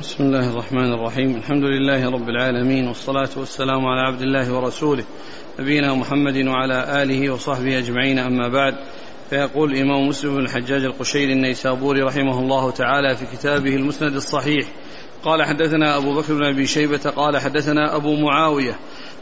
بسم الله الرحمن الرحيم. الحمد لله رب العالمين والصلاة والسلام على عبد الله ورسوله نبينا محمد وعلى آله وصحبه أجمعين. أما بعد فيقول الإمام مسلم بن الحجاج القشيري النيسابوري رحمه الله تعالى في كتابه المسند الصحيح قال حدثنا أبو بكر بن أبي شيبة قال حدثنا أبو معاوية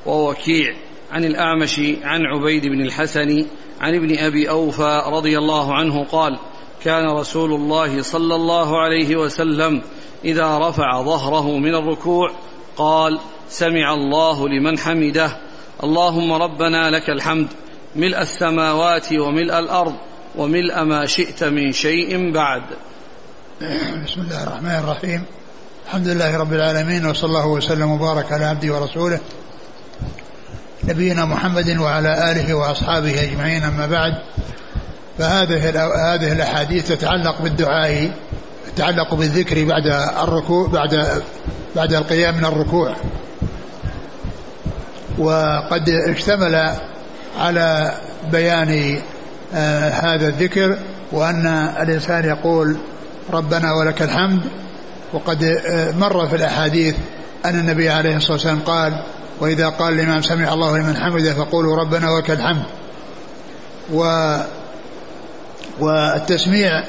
ووكيع عن الأعمش عن عبيد بن الحسن عن ابن أبي أوفى رضي الله عنه قال كان رسول الله صلى الله عليه وسلم إذا رفع ظهره من الركوع قال سمع الله لمن حمده. اللهم ربنا لك الحمد ملء السماوات وملء الأرض وملء ما شئت من شيء بعد. بسم الله الرحمن الرحيم. الحمد لله رب العالمين وصلى الله وسلم وبارك على عبده ورسوله نبينا محمد وعلى آله وأصحابه أجمعين. أما بعد فهذه هذه الأحاديث تتعلق بالدعاء تتعلق بالذكر بعد الركوع بعد بعد القيام من الركوع. وقد اشتمل على بيان آه هذا الذكر وأن الإنسان يقول ربنا ولك الحمد. وقد آه مر في الأحاديث أن النبي عليه الصلاة والسلام قال وإذا قال الإمام سمع الله لمن حمده فقولوا ربنا ولك الحمد. و والتسميع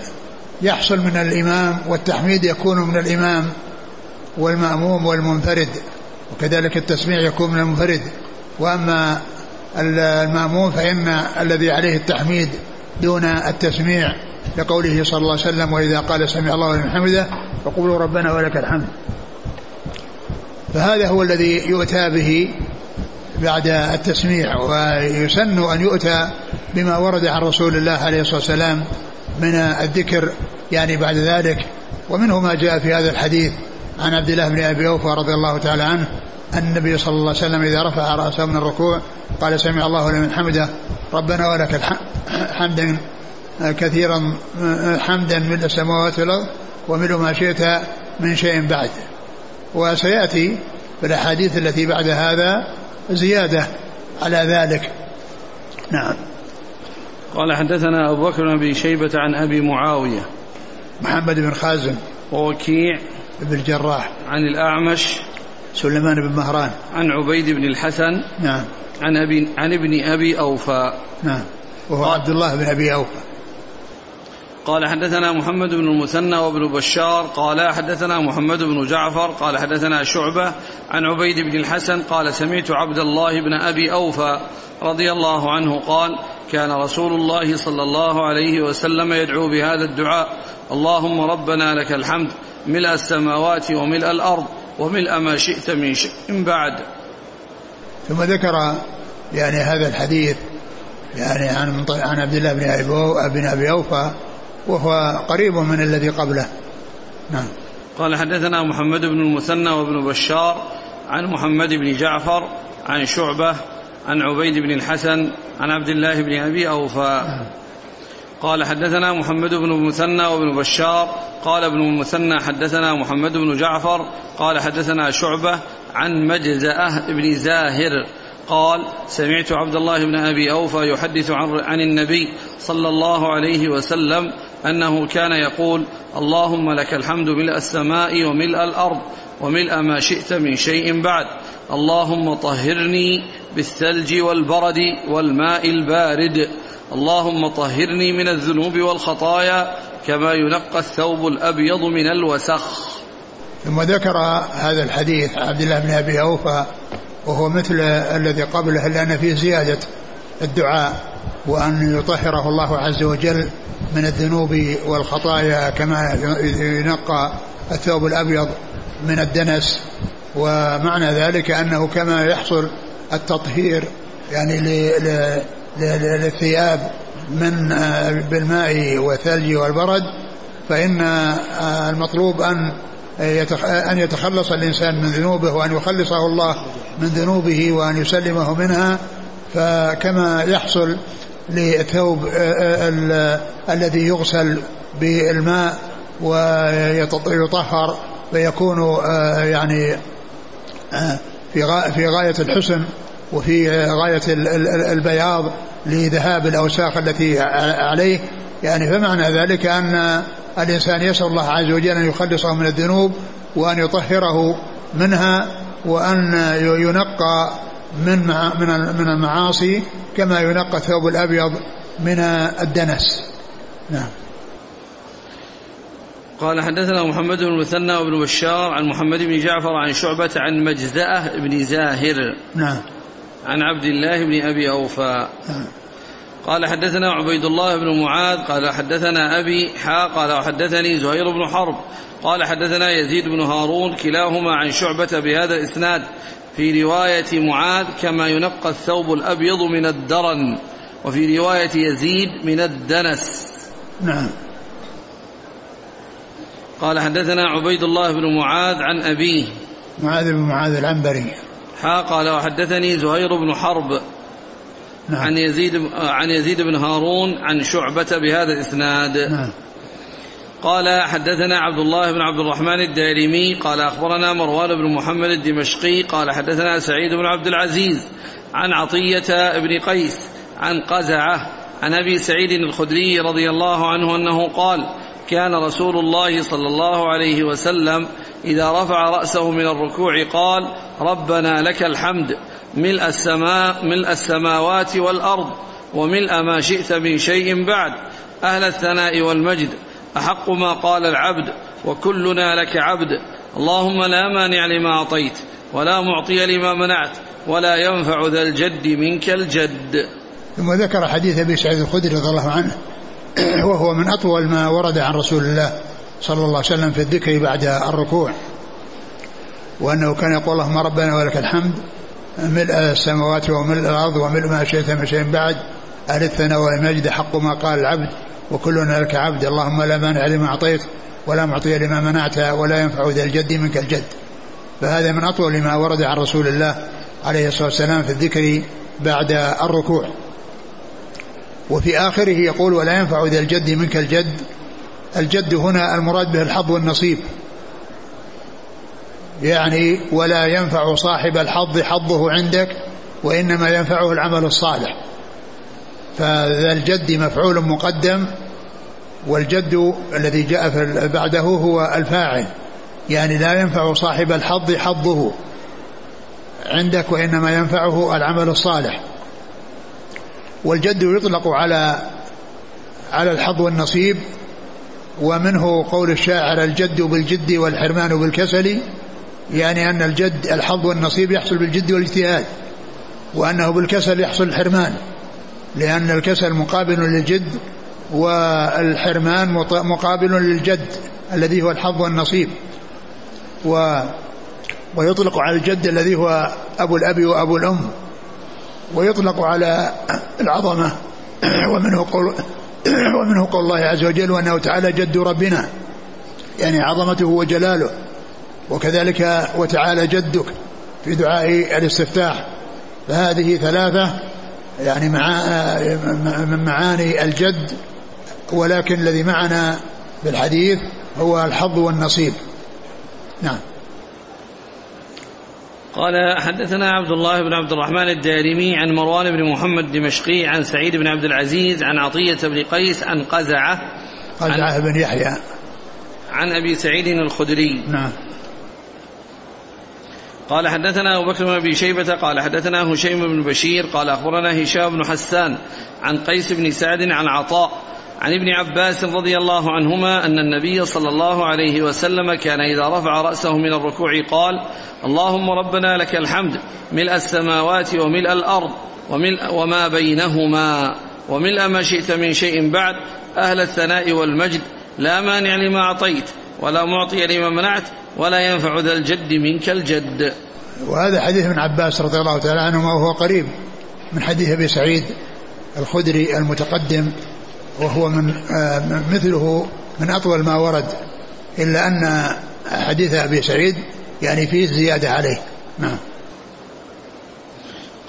يحصل من الإمام والتحميد يكون من الإمام والمأموم والمنفرد وكذلك التسميع يكون من المنفرد. وأما المأموم فإن الذي عليه التحميد دون التسميع لقوله صلى الله عليه وسلم وإذا قال سمع الله لمن حمده فقولوا ربنا ولك الحمد. فهذا هو الذي يؤتى به بعد التسميع ويسن أن يؤتى بما ورد عن رسول الله عليه الصلاة والسلام من الذكر يعني بعد ذلك. ومنه ما جاء في هذا الحديث عن عبد الله بن أبي أوفى رضي الله تعالى عنه أن النبي صلى الله عليه وسلم إذا رفع رأسه من الركوع قال سمع الله لمن حمده ربنا ولك حمدا كثيرا حمدا من السماوات والأرض ومن ما شئت من شيء بعد. وسيأتي في الأحاديث التي بعد هذا زيادة على ذلك. نعم. قال حدثنا أبو بكر بن أبي شيبة عن أبي معاوية. محمد بن خازم. ووكيع بن الجراح. عن الأعمش. سليمان بن مهران. عن عبيد بن الحسن. نعم. عن أبي عن ابن أبي أوفى. نعم. وهو عبد الله بن أبي أوفى. قال حدثنا محمد بن المثنى وابن بشار. قال حدثنا محمد بن جعفر. قال حدثنا شعبة. عن عبيد بن الحسن. قال سمعت عبد الله بن أبي أوفى رضي الله عنه قال كان رسول الله صلى الله عليه وسلم يدعو بهذا الدعاء. اللهم ربنا لك الحمد ملء السماوات وملء الأرض وملء ما شئت من شيء. بعد. ثم ذكر يعني هذا الحديث يعني عن عن عبد الله بن أبي بن أبي أوفى وهو قريب من الذي قبله. نعم. قال حدثنا محمد بن المثنى وابن بشار عن محمد بن جعفر عن شعبة عن عبيد بن الحسن عن عبد الله بن أبي أوفى. قال حدثنا محمد بن المثنى وابن بشار. قال ابن المثنى حدثنا محمد بن جعفر. قال حدثنا شعبة عن مجزأة بن زاهر. قال سمعت عبد الله بن أبي أوفى يحدث عن, عن النبي صلى الله عليه وسلم أنه كان يقول اللهم لك الحمد ملء السماء وملء الأرض وملء ما شئت من شيء بعد. اللهم طهرني بالثلج والبرد والماء البارد. اللهم طهرني من الذنوب والخطايا كما ينقى الثوب الأبيض من الوسخ. ثم ذكر هذا الحديث عبد الله بن أبي أوفى وهو مثل الذي قبله لأن فيه زيادة الدعاء وأن يطهره الله عز وجل من الذنوب والخطايا كما ينقى الثوب الأبيض من الدنس. ومعنى ذلك أنه كما يحصل التطهير يعني للثياب من بالماء والثلج والبرد فإن المطلوب أن أن يتخلص الإنسان من ذنوبه وأن يخلصه الله من ذنوبه وأن يسلمه منها. فكما يحصل للثوب الذي يغسل بالماء ويطهر فيكون يعني في غاية الحسن وفي غاية البياض لذهاب الأوساخ التي عليه. يعني فمعنى ذلك أن الإنسان يسأل الله عز وجل أن يخلصه من الذنوب وأن يطهره منها وأن ينقى من من المعاصي كما ينقى الثوب الأبيض من الدنس. نعم. قال حدثنا محمد بن المثنى وابن بشار عن محمد بن جعفر عن شعبة عن مجزأة بن زاهر. نعم. عن عبد الله بن أبي أوفى. نعم قال حدثنا عبيد الله بن معاذ قال حدثنا أبي حا قال وحدثني زهير بن حرب. قال حدثنا يزيد بن هارون كلاهما عن شعبة بهذا الإسناد في رواية معاذ كما ينقى الثوب الأبيض من الدرن وفي رواية يزيد من الدنس. نعم. قال حدثنا عبيد الله بن معاذ عن أبيه معاذ بن معاذ العنبري حا قال وحدثني زهير بن حرب نعم. عن يزيد عن يزيد بن هارون عن شعبة بهذا الإسناد نعم. قال حدثنا عبد الله بن عبد الرحمن الدارمي قال أخبرنا مروان بن محمد الدمشقي قال حدثنا سعيد بن عبد العزيز عن عطية بن قيس عن قزعة عن أبي سعيد الخدري رضي الله عنه أنه قال كان رسول الله صلى الله عليه وسلم إذا رفع رأسه من الركوع قال ربنا لك الحمد ملء السماء ملء السماوات والأرض وملء ما شئت من شيء بعد أهل الثناء والمجد أحق ما قال العبد وكلنا لك عبد اللهم لا مانع لما أعطيت ولا معطي لما منعت ولا ينفع ذا الجد منك الجد. ثم ذكر حديث أبي سعيد الخدري رضي الله عنه وهو من أطول ما ورد عن رسول الله صلى الله عليه وسلم في الذكر بعد الركوع وأنه كان يقول اللهم ربنا ولك الحمد ملء السماوات وملء الأرض وملء ما شئت من شيء بعد أهل الثناء والمجد حق ما قال العبد وكلنا لك عبد اللهم لا مانع لما أعطيت ولا معطي لما منعت ولا ينفع ذا الجد منك الجد. فهذا من أطول ما ورد عن رسول الله عليه الصلاة والسلام في الذكر بعد الركوع. وفي آخره يقول ولا ينفع ذا الجد منك الجد. الجد هنا المراد به الحظ والنصيب. يعني ولا ينفع صاحب الحظ حظه عندك وإنما ينفعه العمل الصالح. فذا الجد مفعول مقدم والجد الذي جاء بعده هو الفاعل. يعني لا ينفع صاحب الحظ حظه عندك وإنما ينفعه العمل الصالح. والجد يطلق على على الحظ والنصيب ومنه قول الشاعر الجد بالجد والحرمان بالكسل يعني أن الجد الحظ والنصيب يحصل بالجد والاجتهاد وأنه بالكسل يحصل الحرمان لأن الكسل مقابل للجد والحرمان مقابل للجد الذي هو الحظ والنصيب. و ويطلق على الجد الذي هو أبو الأب وأبو الأم. ويطلق على العظمة ومنه قول ومنه قول الله عز وجل وأنه تعالى جد ربنا. يعني عظمته وجلاله. وكذلك وتعالى جدك في دعاء الاستفتاح. فهذه ثلاثة يعني مع من معاني الجد. ولكن الذي معنا بالحديث هو الحظ والنصيب. نعم. قال حدثنا عبد الله بن عبد الرحمن الدارمي عن مروان بن محمد الدمشقي عن سعيد بن عبد العزيز عن عطية بن قيس عن قزعة قزعة بن يحيى. عن أبي سعيد الخدري. نعم. قال حدثنا أبو بكر بن أبي شيبة قال حدثنا هشيم بن بشير قال أخبرنا هشام بن حسان عن قيس بن سعد عن عطاء عن ابن عباس رضي الله عنهما أن النبي صلى الله عليه وسلم كان إذا رفع رأسه من الركوع قال اللهم ربنا لك الحمد ملء السماوات وملء الأرض وملء وما بينهما وملء ما شئت من شيء بعد أهل الثناء والمجد لا مانع لما أعطيت ولا معطي لما منعت ولا ينفع ذا الجد منك الجد. وهذا حديث ابن عباس رضي الله تعالى عنهما وهو قريب من حديث أبي سعيد الخدري المتقدم وهو من آه، مثله من أطول ما ورد إلا أن حديث أبي سعيد يعني فيه زيادة عليه. نعم.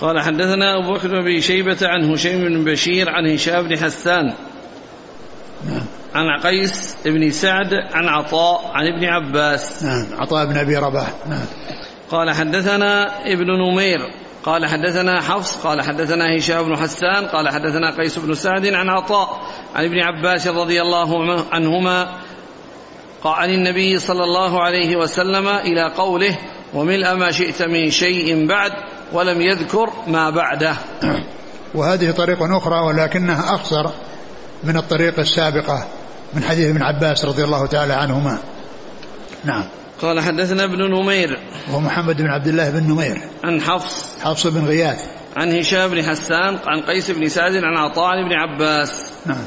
قال حدثنا أبو بكر بن شيبة عن هشيم بن بشير عن هشام بن حسان نعم. عن قيس بن سعد عن عطاء عن ابن عباس. نعم. عطاء بن أبي رباح. نعم. قال حدثنا ابن نمير قال حدثنا حفص قال حدثنا هشام بن حسان قال حدثنا قيس بن سعد عن عطاء عن ابن عباس رضي الله عنهما عن النبي صلى الله عليه وسلم إلى قوله وملء ما شئت من شيء بعد ولم يذكر ما بعده. وهذه طريق أخرى ولكنها أقصر من الطريق السابقة من حديث ابن عباس رضي الله تعالى عنهما. نعم. قال حدثنا ابن نمير ومحمد بن عبد الله بن نمير. عن حفص. حفص بن غياث. عن هشام بن حسان عن قيس بن سعد عن عطاء بن عباس. نعم.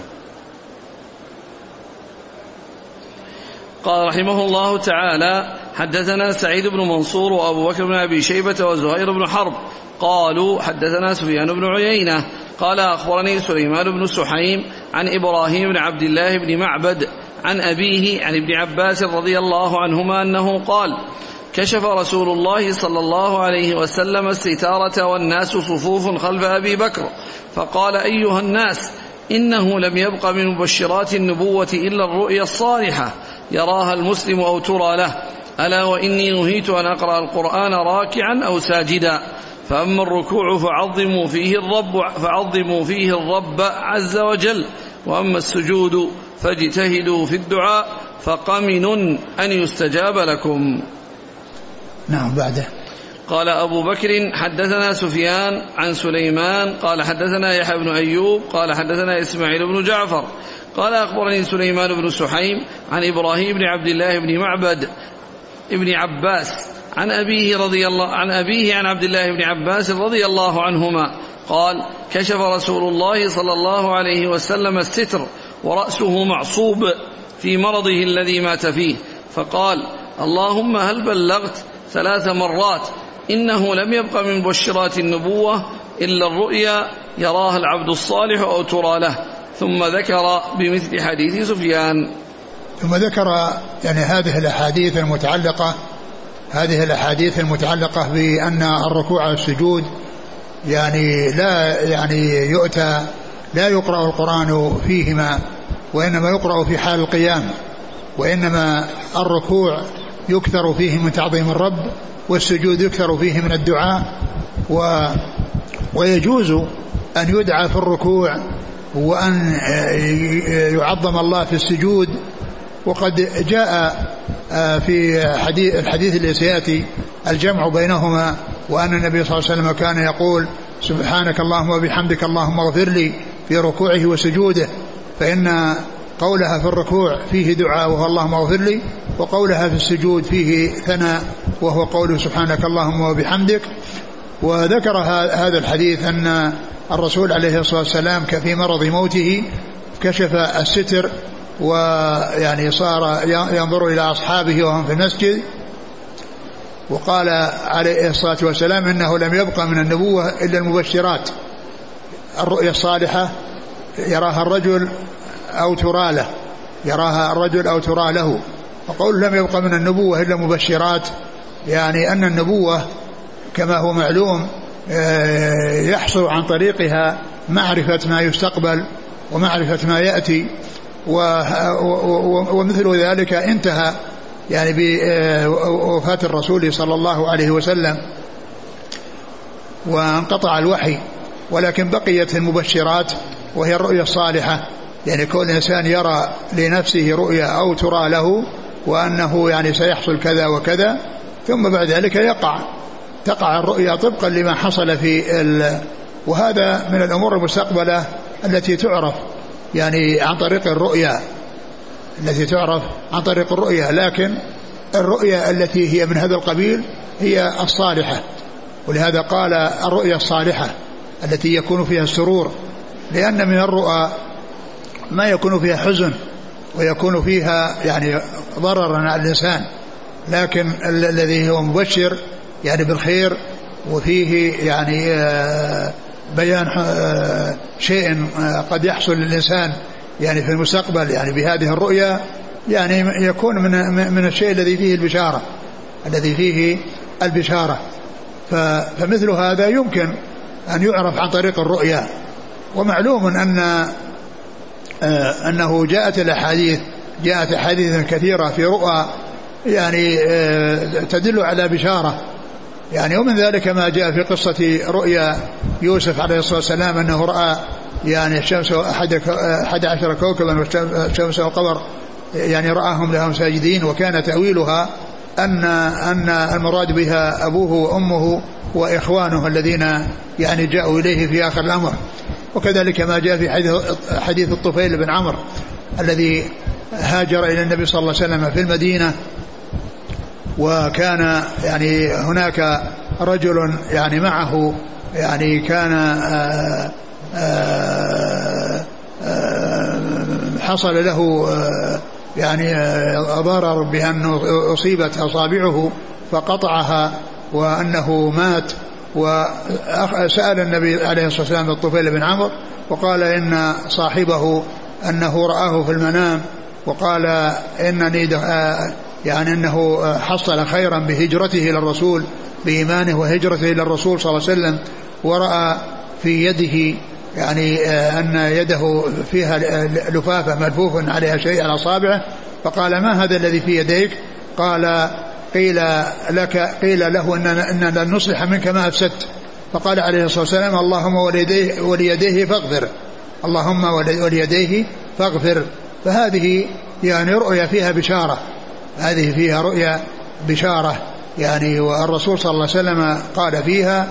قال رحمه الله تعالى حدثنا سعيد بن منصور وأبو بكر بن أبي شيبة وزهير بن حرب قالوا حدثنا سفيان بن عيينة قال أخبرني سليمان بن سحيم عن إبراهيم بن عبد الله بن معبد عن أبيه عن ابن عباس رضي الله عنهما أنه قال كشف رسول الله صلى الله عليه وسلم الستارة والناس صفوف خلف أبي بكر فقال أيها الناس إنه لم يبق من مبشرات النبوة إلا الرؤيا الصالحة يراها المسلم أو ترى له ألا وإني نهيت أن أقرأ القرآن راكعا أو ساجدا فأما الركوع فعظموا فيه الرب فعظموا فيه الرب عز وجل وأما السجود فاجتهدوا في الدعاء فقمن أن يستجاب لكم. نعم بعده. قال أبو بكر حدثنا سفيان عن سليمان قال حدثنا يحيى بن أيوب قال حدثنا إسماعيل بن جعفر. قال أخبرني سليمان بن سحيم عن إبراهيم بن عبد الله بن معبد ابن عباس عن أبيه رضي الله عن أبيه عن عبد الله بن عباس رضي الله عنهما. قال كشف رسول الله صلى الله عليه وسلم الستر ورأسه معصوب في مرضه الذي مات فيه. فقال اللهم هل بلغت ثلاث مرات إنه لم يبق من مبشرات النبوة إلا الرؤيا يراها العبد الصالح أو ترى له. ثم ذكر بمثل حديث سفيان. ثم ذكر يعني هذه الأحاديث المتعلقة هذه الأحاديث المتعلقة بأن الركوع والسجود يعني لا يعني يؤتى لا يقرأ القرآن فيهما وإنما يقرأ في حال القيام وإنما الركوع يكثر فيه من تعظيم الرب والسجود يكثر فيه من الدعاء و ويجوز أن يدعى في الركوع وأن يعظم الله في السجود. وقد جاء في حديث الحديث الذي سيأتي الجمع بينهما وأن النبي صلى الله عليه وسلم كان يقول سبحانك اللهم وبحمدك اللهم اغفر لي في ركوعه وسجوده فإن قولها في الركوع فيه دعاء وهو اللهم اغفر لي وقولها في السجود فيه ثناء وهو قوله سبحانك اللهم وبحمدك. وذكر هذا الحديث أن الرسول عليه الصلاة والسلام في مرض موته كشف الستر ويعني صار ينظر إلى أصحابه وهم في المسجد وقال عليه الصلاة والسلام إنه لم يبقى من النبوة إلا المبشرات. الرؤيا الصالحة يراها الرجل أو ترى له يراها الرجل أو ترى له. وقول لم يبقى من النبوة إلا مبشرات يعني أن النبوة كما هو معلوم يحصل عن طريقها معرفة ما يستقبل ومعرفة ما يأتي ومثل ذلك انتهى. يعني بوفاة الرسول صلى الله عليه وسلم وانقطع الوحي ولكن بقيت المبشرات وهي الرؤيا الصالحة يعني كل إنسان يرى لنفسه رؤيا أو ترى له وأنه يعني سيحصل كذا وكذا ثم بعد ذلك يقع تقع الرؤيا طبقا لما حصل في ال وهذا من الأمور المستقبلة التي تعرف يعني عن طريق الرؤيا. التي تعرف عن طريق الرؤيا لكن الرؤيا التي هي من هذا القبيل هي الصالحة. ولهذا قال الرؤيا الصالحة التي يكون فيها السرور لأن من الرؤى ما يكون فيها حزن ويكون فيها يعني ضررا على الإنسان. لكن الذي هو مبشر يعني بالخير وفيه يعني بيان شيء قد يحصل للإنسان يعني في المستقبل يعني بهذه الرؤيا يعني يكون من من الشيء الذي فيه البشارة الذي فيه البشارة. فمثل هذا يمكن أن يعرف عن طريق الرؤيا. ومعلوم أن أنه جاءت الأحاديث جاءت أحاديث كثيرة في رؤى يعني تدل على بشارة. يعني ومن ذلك ما جاء في قصة رؤيا يوسف عليه الصلاة والسلام أنه رأى يعني الشمس أحد أحد عشر كوكبا والشمس والقمر يعني رآهم لهم ساجدين وكان تأويلها أن أن المراد بها أبوه وأمه وإخوانه الذين يعني جاءوا إليه في آخر الأمر. وكذلك ما جاء في حديث, حديث الطفيل بن عمرو الذي هاجر إلى النبي صلى الله عليه وسلم في المدينة وكان يعني هناك رجل يعني معه يعني كان آآ حصل له يعني ضرر بأنه أصيبت أصابعه فقطعها وأنه مات. وسأل النبي عليه الصلاة والسلام الطفيل بن عمرو وقال إن صاحبه أنه رآه في المنام وقال إنني يعني أنه حصل خيرا بهجرته إلى الرسول بإيمانه وهجرته إلى الرسول صلى الله عليه وسلم ورأى في يده يعني أن يده فيها لفافة ملفوف عليها شيء على أصابعه فقال ما هذا الذي في يديك؟ قال قيل لك قيل له أن أن لن نصلح منك ما أفسدت. فقال عليه الصلاة والسلام اللهم وليديه وليديه فاغفر. اللهم وليديه فاغفر. فهذه يعني رؤيا فيها بشارة. هذه فيها رؤيا بشارة. يعني والرسول صلى الله عليه وسلم قال فيها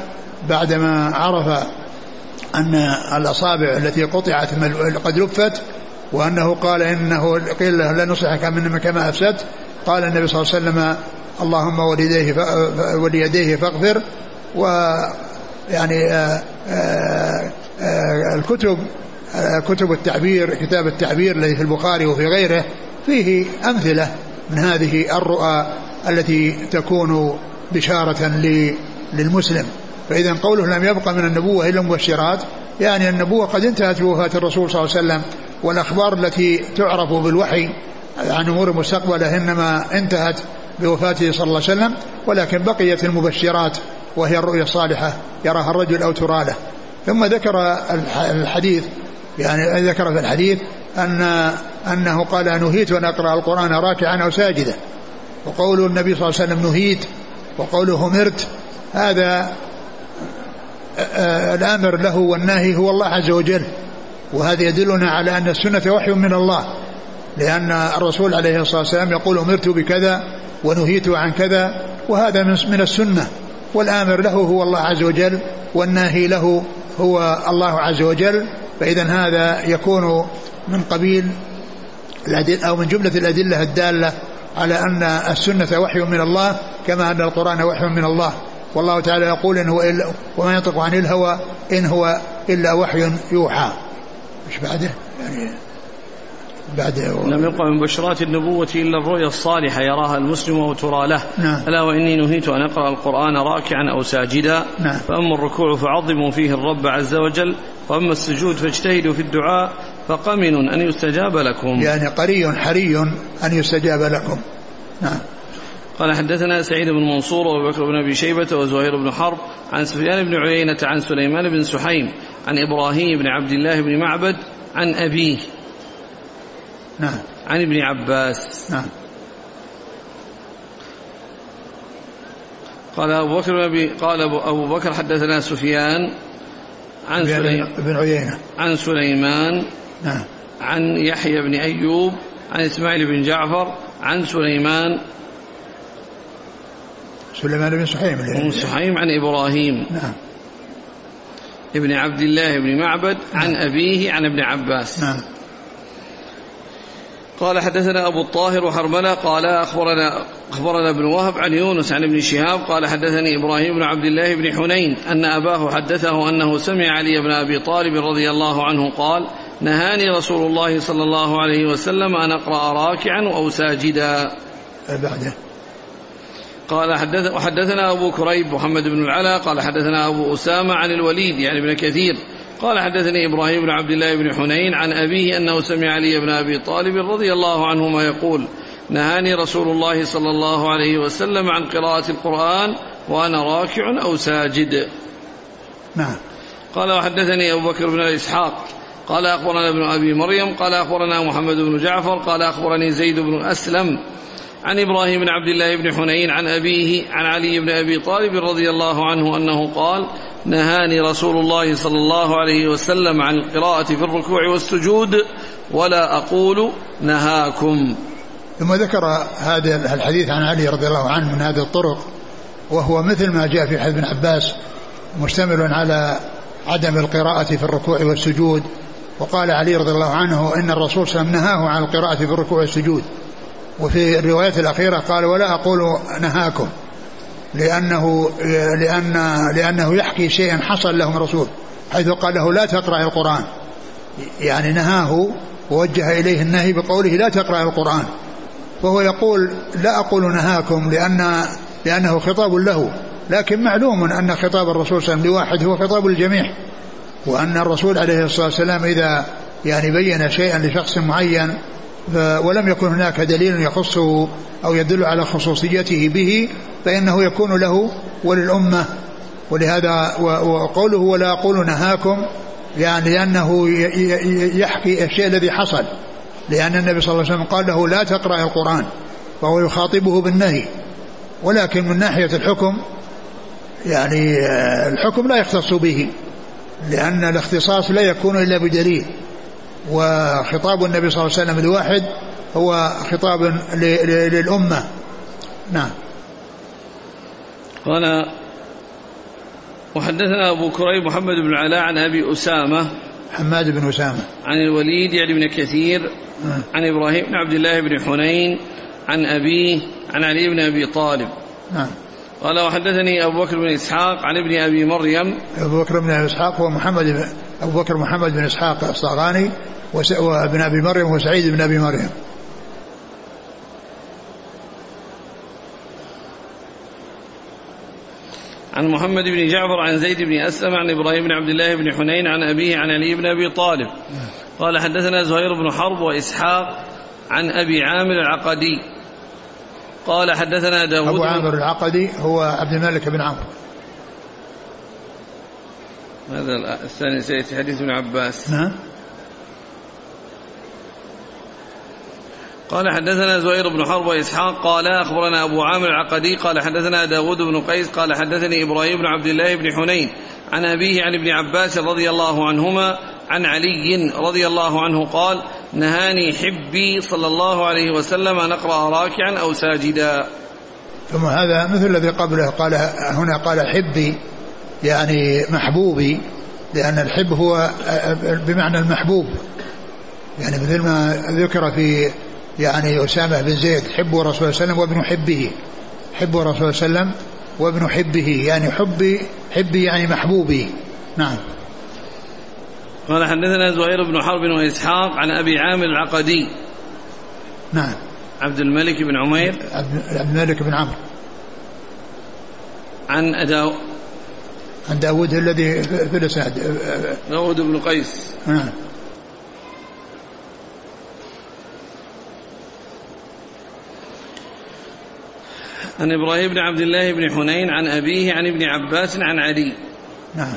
بعدما عرف أن الأصابع التي قطعت قد لفت وأنه قال إنه قيل له لا نصلحك من كما أفسدت. قال النبي صلى الله عليه وسلم اللهم وليديه وليديه فاغفر. ويعني آه، آه، آه، الكتب كتب التعبير كتاب التعبير الذي في البخاري وفي غيره فيه أمثلة من هذه الرؤى التي تكون بشارة للمسلم. فإذا قوله لم يبقى من النبوة إلا المبشرات يعني النبوة قد انتهت بوفاة الرسول صلى الله عليه وسلم والأخبار التي تعرف بالوحي عن أمور المستقبلة إنما انتهت بوفاته صلى الله عليه وسلم ولكن بقيت المبشرات وهي الرؤيا الصالحة يراها الرجل أو ترى له ثم ذكر الحديث يعني ذكر في الحديث أن أنه قال نهيت أن أقرأ القرآن راكعا أو ساجدا وقول النبي صلى الله عليه وسلم نهيت وقوله همرت هذا الآمر له والناهي هو الله عز وجل. وهذا يدلنا على أن السنة وحي من الله. لأن الرسول عليه الصلاة والسلام يقول أمرت بكذا ونهيت عن كذا وهذا من السنة. والآمر له هو الله عز وجل والناهي له هو الله عز وجل. فإذا هذا يكون من قبيل أو من جملة الأدلة الدالة على أن السنة وحي من الله كما أن القرآن وحي من الله. والله تعالى يقول إن هو إلا وما ينطق عن الهوى إن هو إلا وحي يوحى. مش بعده؟ يعني بعد لم يبقى من بشرات النبوة إلا الرؤيا الصالحة يراها المسلم وترى له. نعم. ألا وإني نهيت أن أقرأ القرآن راكعا أو ساجدا. نعم. فأما الركوع فعظموا فيه الرب عز وجل. وأما السجود فاجتهدوا في الدعاء. فقمن أن يستجاب لكم. يعني قري حري أن يستجاب لكم. نعم. قال حدثنا سعيد بن منصور وابو بكر بن أبي شيبة وزهير بن حرب عن سفيان بن عيينة عن سليمان بن سحيم عن إبراهيم بن عبد الله بن معبد عن أبيه. نعم. عن ابن عباس. نعم. قال أبو بكر أبي قال أبو بكر حدثنا سفيان عن سليمان بن عيينة. عن سليمان نعم. عن يحيى بن أيوب عن إسماعيل بن جعفر عن سليمان سليمان بن سحيم بن سحيم عن إبراهيم. نعم. ابن عبد الله بن معبد عن نعم. أبيه عن ابن عباس. نعم. قال حدثنا أبو الطاهر وحرملة قال أخبرنا أخبرنا ابن وهب عن يونس عن ابن شهاب قال حدثني إبراهيم بن عبد الله بن حنين أن أباه حدثه أنه سمع علي بن أبي طالب رضي الله عنه قال نهاني رسول الله صلى الله عليه وسلم أن أقرأ راكعا أو ساجدا. بعده. قال حدث وحدثنا أبو كريب محمد بن العلا قال حدثنا أبو أسامة عن الوليد يعني ابن كثير قال حدثني إبراهيم بن عبد الله بن حنين عن أبيه أنه سمع علي بن أبي طالب رضي الله عنهما يقول نهاني رسول الله صلى الله عليه وسلم عن قراءة القرآن وأنا راكع أو ساجد. نعم. قال وحدثني أبو بكر بن إسحاق قال أخبرنا ابن أبي مريم قال أخبرنا محمد بن جعفر قال أخبرني زيد بن أسلم عن إبراهيم بن عبد الله بن حنين عن أبيه عن علي بن أبي طالب رضي الله عنه أنه قال نهاني رسول الله صلى الله عليه وسلم عن القراءة في الركوع والسجود ولا أقول نهاكم. ثم ذكر هذا الحديث عن علي رضي الله عنه من هذه الطرق وهو مثل ما جاء في حديث ابن عباس مشتمل على عدم القراءة في الركوع والسجود وقال علي رضي الله عنه إن الرسول صلى الله عليه وسلم نهاه عن القراءة في الركوع والسجود. وفي الروايات الأخيرة قال ولا أقول نهاكم لأنه لأن لأنه يحكي شيئا حصل له من الرسول حيث قال له لا تقرأ القرآن. يعني نهاه ووجه إليه النهي بقوله لا تقرأ القرآن. وهو يقول لا أقول نهاكم لأن لأنه خطاب له لكن معلوم أن خطاب الرسول صلى الله عليه وسلم لواحد هو خطاب الجميع. وأن الرسول عليه الصلاة والسلام إذا يعني بين شيئا لشخص معين ولم يكن هناك دليل يخصه أو يدل على خصوصيته به فإنه يكون له وللأمة. ولهذا وقوله ولا أقول نهاكم يعني لأنه يحكي الشيء الذي حصل. لأن النبي صلى الله عليه وسلم قال له لا تقرأ القرآن فهو يخاطبه بالنهي. ولكن من ناحية الحكم يعني الحكم لا يختص به لأن الاختصاص لا يكون إلا بدليل. وخطاب النبي صلى الله عليه وسلم الواحد هو خطاب للأمة. نعم. قال وحدثنا أبو كريب محمد بن العلاء عن أبي أسامة. حماد بن أسامة. عن الوليد يعني بن كثير. نعم. عن إبراهيم بن عبد الله بن حنين. عن أبيه عن علي بن أبي طالب. نعم. قال وحدثني أبو بكر بن إسحاق عن ابن أبي مريم. أبو بكر بن إسحاق هو محمد بن أبو بكر محمد بن إسحاق الصاغاني وابن أبي مريم وسعيد بن أبي مريم. عن محمد بن جعفر عن زيد بن أسلم عن إبراهيم بن عبد الله بن حنين عن أبيه عن علي بن أبي طالب. قال حدثنا زهير بن حرب وإسحاق عن أبي عامر العقدي. قال حدثنا داود أبو عامر العقدي هو عبد الملك بن عمرو. هذا الثاني سيأتي حديث ابن عباس. نعم. قال حدثنا زهير بن حرب وإسحاق قال أخبرنا أبو عامر العقدي قال حدثنا داود بن قيس قال حدثني إبراهيم بن عبد الله بن حنين عن أبيه عن ابن عباس رضي الله عنهما عن علي رضي الله عنه قال نهاني حبي صلى الله عليه وسلم أن أقرأ راكعا أو ساجدا. ثم هذا مثل الذي قبله قال هنا قال حبي. يعني محبوبي لأن الحب هو بمعنى المحبوب. يعني مثل ما ذكر في يعني أسامة بن زيد حب رسول الله صلى الله عليه وسلم وابن حبه. حب رسول الله صلى الله عليه وسلم وابن حبه يعني حبي حبي يعني محبوبي. نعم. قال حدثنا زهير بن حرب وإسحاق عن أبي عامر العقدي. نعم. عبد الملك بن عمير. عبد الملك بن عمرو. عن أداو عن داود الذي في الإسناد داود بن قيس. نعم عن إبراهيم بن عبد الله بن حنين عن أبيه عن ابن عباس عن علي. نعم.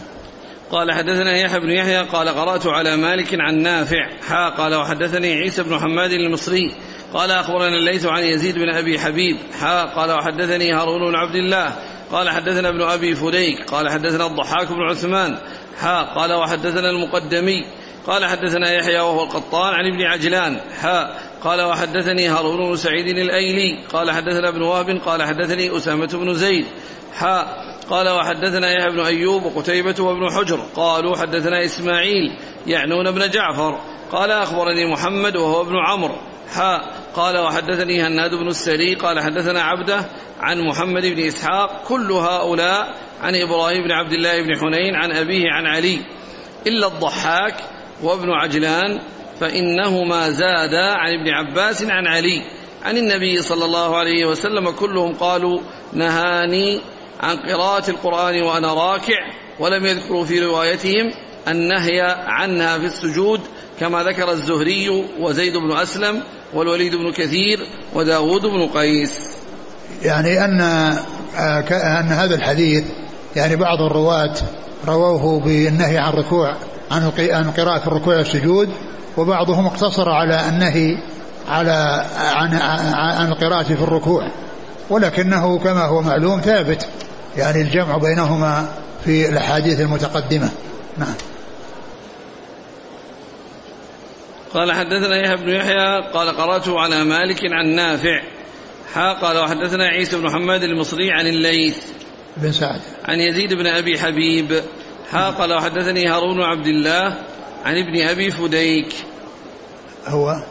قال حدثنا يحيى بن يحيى قال قرأت على مالك عن نافع. حا قال وحدثني عيسى بن حماد المصري. قال أخبرنا الليث عن يزيد بن أبي حبيب. حا قال وحدثني هارون بن عبد الله. قال حدثنا ابن أبي فديك قال حدثنا الضحاك بن عثمان حا قال وحدثنا المقدمي قال حدثنا يحيى وهو القطان عن ابن عجلان حا قال وحدثني هارون بن سعيد الأيلي قال حدثنا ابن وهب قال حدثني أسامة بن زيد حا قال وحدثنا يحيى بن أيوب وقتيبة وابن حجر قالوا حدثنا إسماعيل يعنون بن جعفر قال أخبرني محمد وهو ابن عمرو حا قال وحدثني هناد بن السري قال حدثنا عبده عن محمد بن إسحاق كل هؤلاء عن إبراهيم بن عبد الله بن حنين عن أبيه عن علي إلا الضحاك وابن عجلان فإنهما زادا عن ابن عباس عن علي عن النبي صلى الله عليه وسلم كلهم قالوا نهاني عن قراءة القرآن وأنا راكع ولم يذكروا في روايتهم النهي عنها في السجود كما ذكر الزهري وزيد بن أسلم والوليد بن كثير وداود بن قيس. يعني أن أن هذا الحديث يعني بعض الرواة رووه بالنهي عن الركوع عن عن قراءة الركوع والسجود وبعضهم اقتصر على النهي على عن عن القراءة في الركوع. ولكنه كما هو معلوم ثابت يعني الجمع بينهما في الأحاديث المتقدمة. نعم. قال حدثنا يحيى بن يحيى قال قرأته على مالك عن نافع. حا قال وحدثنا عيسى بن محمد المصري عن الليث. بن سعد. عن يزيد بن أبي حبيب. حا قال وحدثني هارون عبد الله عن ابن أبي فديك. هو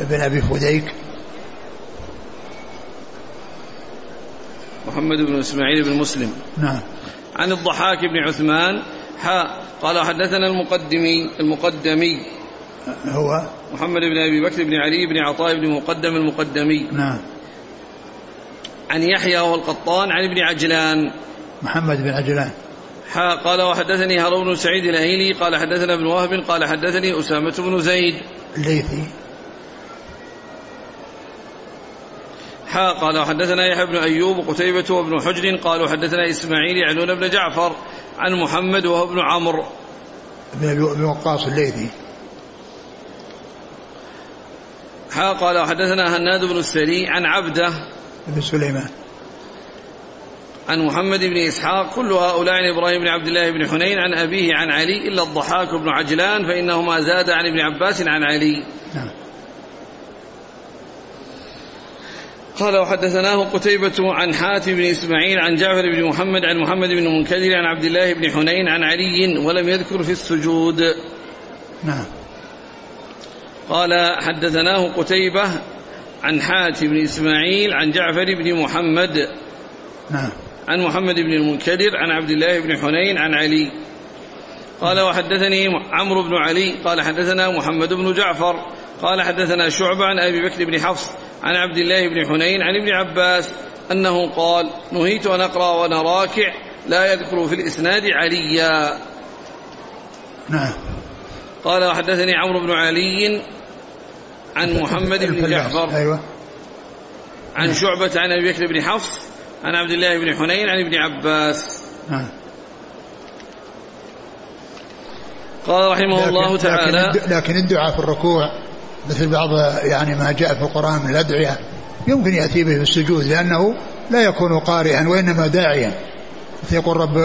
ابن أبي فديك. محمد بن إسماعيل بن مسلم. نعم. عن الضحاك بن عثمان حا قال حدثنا المقدمي المقدمي. هو؟ محمد بن أبي بكر بن علي بن عطاء بن مقدم المقدمي. نعم. عن يحيى وهو القطان عن ابن عجلان. محمد بن عجلان. حا قال وحدثني هارون بن سعيد الاهيلي قال حدثنا ابن وهب. قال حدثني أسامة بن زيد. الليثي. حا قال وحدثنا يحيى بن أيوب وقتيبة وابن حجر. قالوا حدثنا إسماعيل يعنون بن جعفر. عن محمد وهو ابن عمرو. بن ابي وقاص الليثي. حا قال وحدثنا هناد بن السري عن عبده بن سليمان. عن محمد بن إسحاق كل هؤلاء عن إبراهيم بن عبد الله بن حنين عن أبيه عن علي إلا الضحاك بن عجلان فإنهما زاد عن ابن عباس عن علي. نعم. قال وحدثناه قتيبة عن حاتم بن إسماعيل عن جعفر بن محمد عن محمد بن المنكدر عن عبد الله بن حنين عن علي ولم يذكر في السجود. نعم. قال حدثناه قتيبة عن حاتم بن إسماعيل عن جعفر بن محمد. نعم. عن محمد بن المنكدر عن عبد الله بن حنين عن علي. قال وحدثني عمرو بن علي. قال حدثنا محمد بن جعفر. قال حدثنا شعبة عن أبي بكر بن حفص. عن عبد الله بن حنين عن ابن عباس أنه قال نهيت أن أقرأ وأنا راكع لا يذكر في الإسناد عليا. نعم. قال وحدثني عمرو بن علي عن محمد بن. جعفر. أيوه. عن شعبة عن أبي بكر بن حفص عن عبد الله بن حنين عن ابن عباس. نعم. قال رحمه الله تعالى لكن الدعاء في الركوع مثل بعض يعني ما جاء في القرآن من الأدعية يمكن يأتي به في السجود لأنه لا يكون قارئا وإنما داعيا. يقول رب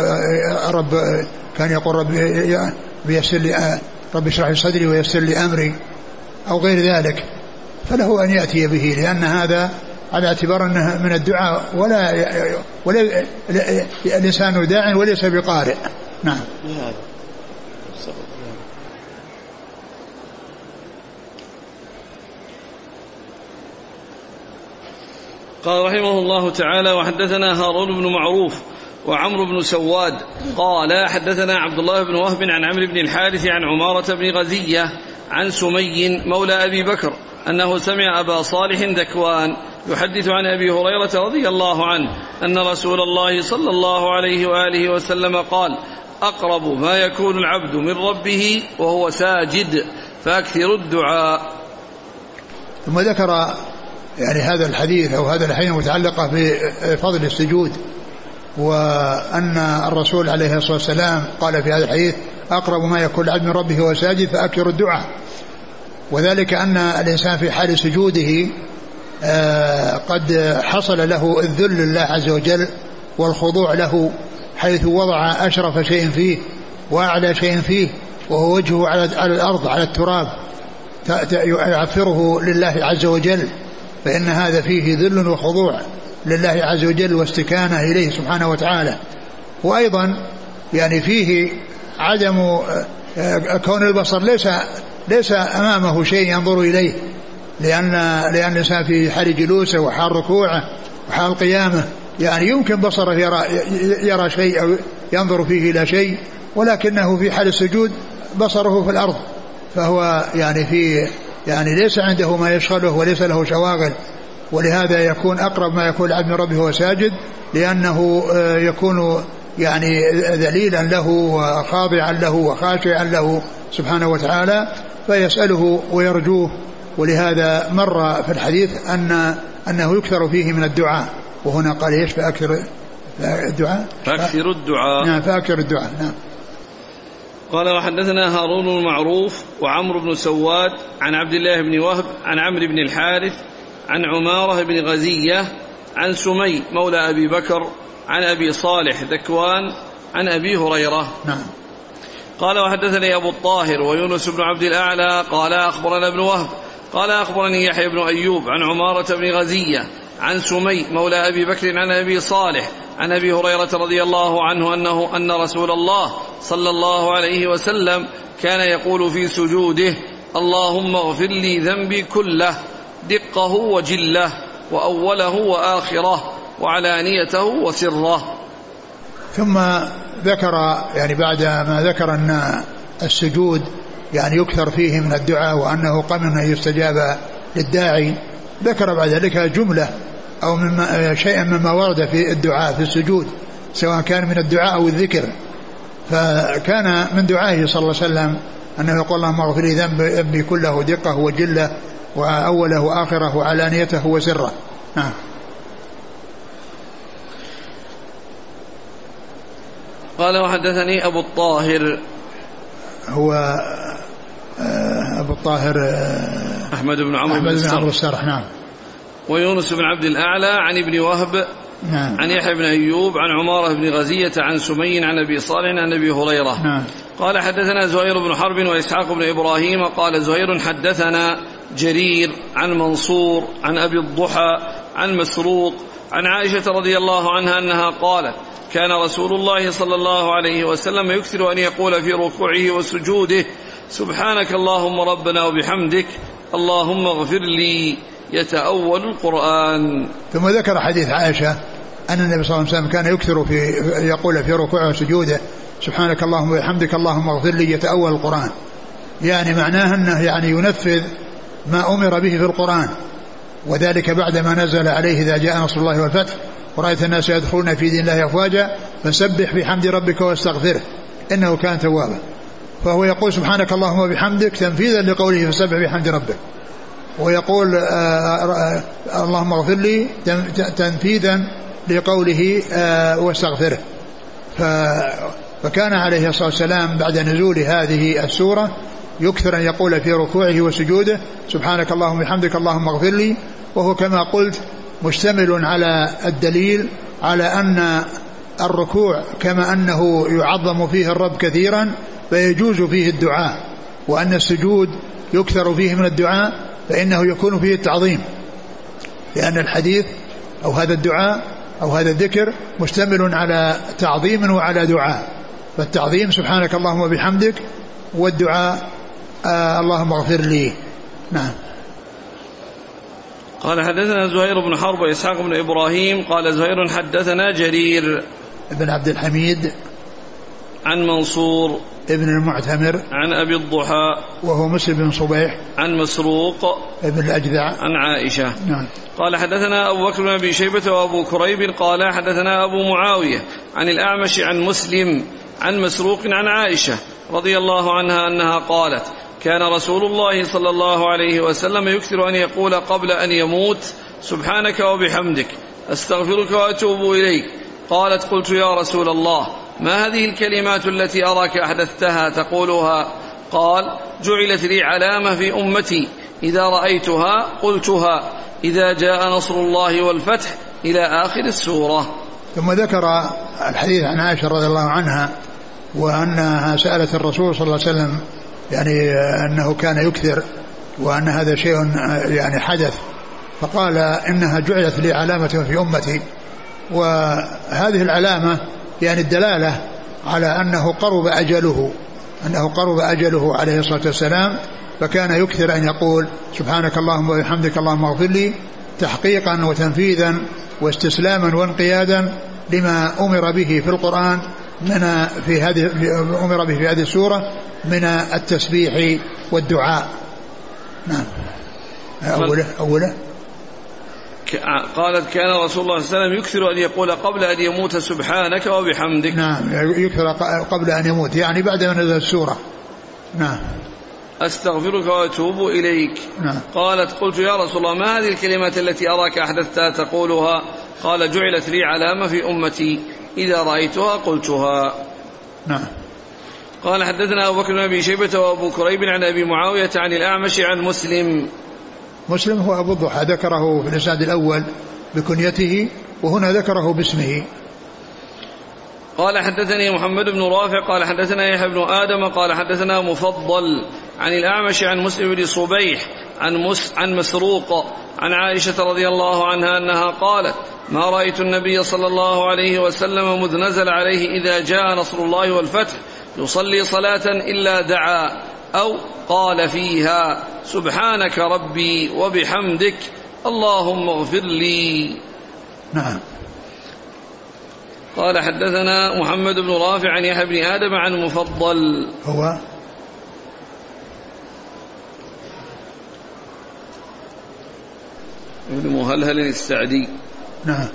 رب كان يقول رب يسر لي رب اشرح لي صدري ويسر لي أمري أو غير ذلك. فله أن يأتي به لأن هذا على اعتبار أنه من الدعاء ولا ولا الإنسان داع وليس بقارئ. نعم. قال رحمه الله تعالى وحدثنا هارون بن معروف وعمرو بن سواد قال حدثنا عبد الله بن وهب عن عمرو بن الحارث عن عمارة بن غزية عن سمي مولى أبي بكر أنه سمع أبا صالح ذكوان يحدث عن أبي هريرة رضي الله عنه أن رسول الله صلى الله عليه وآله وسلم قال أقرب ما يكون العبد من ربه وهو ساجد فأكثر الدعاء. ثم ذكر يعني هذا الحديث أو هذا الحديث متعلقة بفضل السجود وأن الرسول عليه الصلاة والسلام قال في هذا الحديث أقرب ما يكون العبد من ربه وهو ساجد فأكثر الدعاء. وذلك أن الإنسان في حال سجوده آه، قد حصل له الذل لله عز وجل والخضوع له حيث وضع أشرف شيء فيه وأعلى شيء فيه وهو وجهه على الأرض على التراب يعفره لله عز وجل. فإن هذا فيه ذل وخضوع لله عز وجل واستكانة إليه سبحانه وتعالى. وأيضا يعني فيه عدم آه، كون البصر ليس ليس أمامه شيء ينظر إليه لأن لأن الإنسان في حال جلوسه وحال ركوعه وحال قيامه يعني يمكن بصره يرى يرى شيء أو ينظر فيه إلى شيء ولكنه في حال السجود بصره في الأرض. فهو يعني في يعني ليس عنده ما يشغله وليس له شواغل. ولهذا يكون أقرب ما يكون العبد من ربه وهو ساجد لأنه آه، يكون يعني ذليلا له وخاضعا له وخاشعا له سبحانه وتعالى فيسأله ويرجوه. ولهذا مر في الحديث أن أنه يكثر فيه من الدعاء. وهنا قال إيش؟ فأكثر الدعاء؟ فأكثر الدعاء. نعم فأكثر الدعاء. نعم. قال وحدثنا هارون المعروف وعمرو بن سواد عن عبد الله بن وهب عن عمرو بن الحارث عن عمارة بن غزية عن سمي مولى أبي بكر عن أبي صالح ذكوان عن أبي هريرة. نعم. قال وحدثني أبو الطاهر ويونس بن عبد الأعلى قال أخبرنا ابن وهب قال أخبرني يحيى بن أيوب عن عمارة بن غزية عن سمي مولى أبي بكر عن أبي صالح عن أبي هريرة رضي الله عنه أنه أن رسول الله صلى الله عليه وسلم كان يقول في سجوده اللهم اغفر لي ذنبي كله دقه وجله وأوله وآخره وعلانيته وسره. ثم ذكر يعني بعد ما ذكر أن السجود يعني يكثر فيه من الدعاء وأنه قمن أن يستجاب للداعي ذكر بعد ذلك جملة أو مما شيئا مما ورد في الدعاء في السجود سواء كان من الدعاء أو الذكر. فكان من دعائه صلى الله عليه وسلم أنه يقول اللهم اغفر لي ذنبي كله دقه وجله وأوله وآخره وعلانيته وسره. نعم. قال وحدثني أبو الطاهر. هو أبو الطاهر آه، أحمد بن عمرو أحمد بن عمرو السرح نعم. ويونس بن عبد الأعلى عن ابن وهب نعم. عن يحيى بن أيوب عن عمارة بن غزية عن سمي عن أبي صالح عن أبي هريرة. نعم. قال حدثنا زهير بن حرب وإسحاق بن إبراهيم قال زهير حدثنا جرير عن منصور عن أبي الضحى عن مسروق عن عائشة رضي الله عنها أنها قالت كان رسول الله صلى الله عليه وسلم يكثر أن يقول في ركوعه وسجوده سبحانك اللهم ربنا وبحمدك اللهم اغفر لي يتأول القرآن. ثم ذكر حديث عائشة أن النبي صلى الله عليه وسلم كان يكثر في يقول في ركوعه وسجوده سبحانك اللهم وبحمدك اللهم اغفر لي يتأول القرآن. يعني معناه أنه يعني ينفذ ما أمر به في القرآن. وذلك بعدما نزل عليه إذا جاء نصر الله والفتح. ورأيت الناس يدخلون في دين الله أفواجا فسبح بحمد ربك واستغفره. إنه كان توابا. فهو يقول سبحانك اللهم وبحمدك تنفيذا لقوله فسبح بحمد ربك. ويقول آه، آآ آه، اللهم اغفر لي تنفيذا لقوله آه، واستغفره. فكان عليه الصلاة والسلام بعد نزول هذه السورة يكثر أن يقول في ركوعه وسجوده سبحانك اللهم وبحمدك اللهم اغفر لي. وهو كما قلت مشتمل على الدليل على أن الركوع كما أنه يعظم فيه الرب كثيرا فيجوز فيه الدعاء وأن السجود يكثر فيه من الدعاء فإنه يكون فيه التعظيم. لأن الحديث أو هذا الدعاء أو هذا الذكر مشتمل على تعظيم وعلى دعاء فالتعظيم سبحانك اللهم وبحمدك والدعاء آه اللهم اغفر لي. نعم. قال حدثنا زهير بن حرب وإسحاق بن إبراهيم. قال زهير حدثنا جرير. بن عبد الحميد. عن منصور. ابن المعتمر. عن أبي الضحى. وهو مسلم بن صبيح. عن مسروق. ابن الأجدع. عن عائشة. نعم. قال حدثنا أبو بكر بن أبي شيبة وأبو كريب. قال حدثنا أبو معاوية عن الأعمش عن مسلم عن مسروق عن عائشة رضي الله عنها أنها قالت كان رسول الله صلى الله عليه وسلم يكثر أن يقول قبل أن يموت سبحانك وبحمدك أستغفرك وأتوب إليك. قالت قلت يا رسول الله ما هذه الكلمات التي أراك أحدثتها تقولها؟ قال جعلت لي علامة في أمتي. إذا رأيتها قلتها. إذا جاء نصر الله والفتح إلى آخر السورة. ثم ذكر الحديث عن عائشة رضي الله عنها وأنها سألت الرسول صلى الله عليه وسلم يعني أنه كان يكثر وأن هذا شيء يعني حدث. فقال إنها جعلت لي علامة في أمتي. وهذه العلامة يعني الدلالة على أنه قرب أجله أنه قرب أجله عليه الصلاة والسلام. فكان يكثر أن يقول سبحانك اللهم وبحمدك اللهم اغفر لي تحقيقا وتنفيذا واستسلاما وانقيادا لما أمر به في القرآن. من في هذه أمر به في هذه السورة من التسبيح والدعاء. نعم. أوله أوله. قالت كان رسول الله صلى الله عليه وسلم يكثر أن يقول قبل أن يموت سبحانك وبحمدك. نعم يكثر قبل أن يموت يعني بعد ما نزل السورة. نعم. أستغفرك وأتوب إليك. نعم. قالت قلت يا رسول الله ما هذه الكلمات التي أراك أحدثتها تقولها؟ قال جعلت لي علامة في أمتي. إذا رأيتها قلتها. نعم. قال حدثنا أبو بكر بن أبي شيبة وأبو كريب عن أبي معاوية عن الأعمش عن مسلم. مسلم هو أبو الضحى ذكره في الإسناد الأول بكنيته وهنا ذكره باسمه. قال حدثني محمد بن رافع قال حدثنا يحيى بن آدم قال حدثنا مفضل عن الأعمش عن مسلم بن صبيح عن, مس عن مسروق عن عائشة رضي الله عنها أنها قالت ما رأيت النبي صلى الله عليه وسلم مذ نزل عليه إذا جاء نصر الله والفتح يصلي صلاة إلا دعا أو قال فيها سبحانك ربي وبحمدك اللهم اغفر لي. نعم. قال حدثنا محمد بن رافع عن يحيى بن آدم عن مفضل. هو؟ ابن مهلهل السعدي. نعم.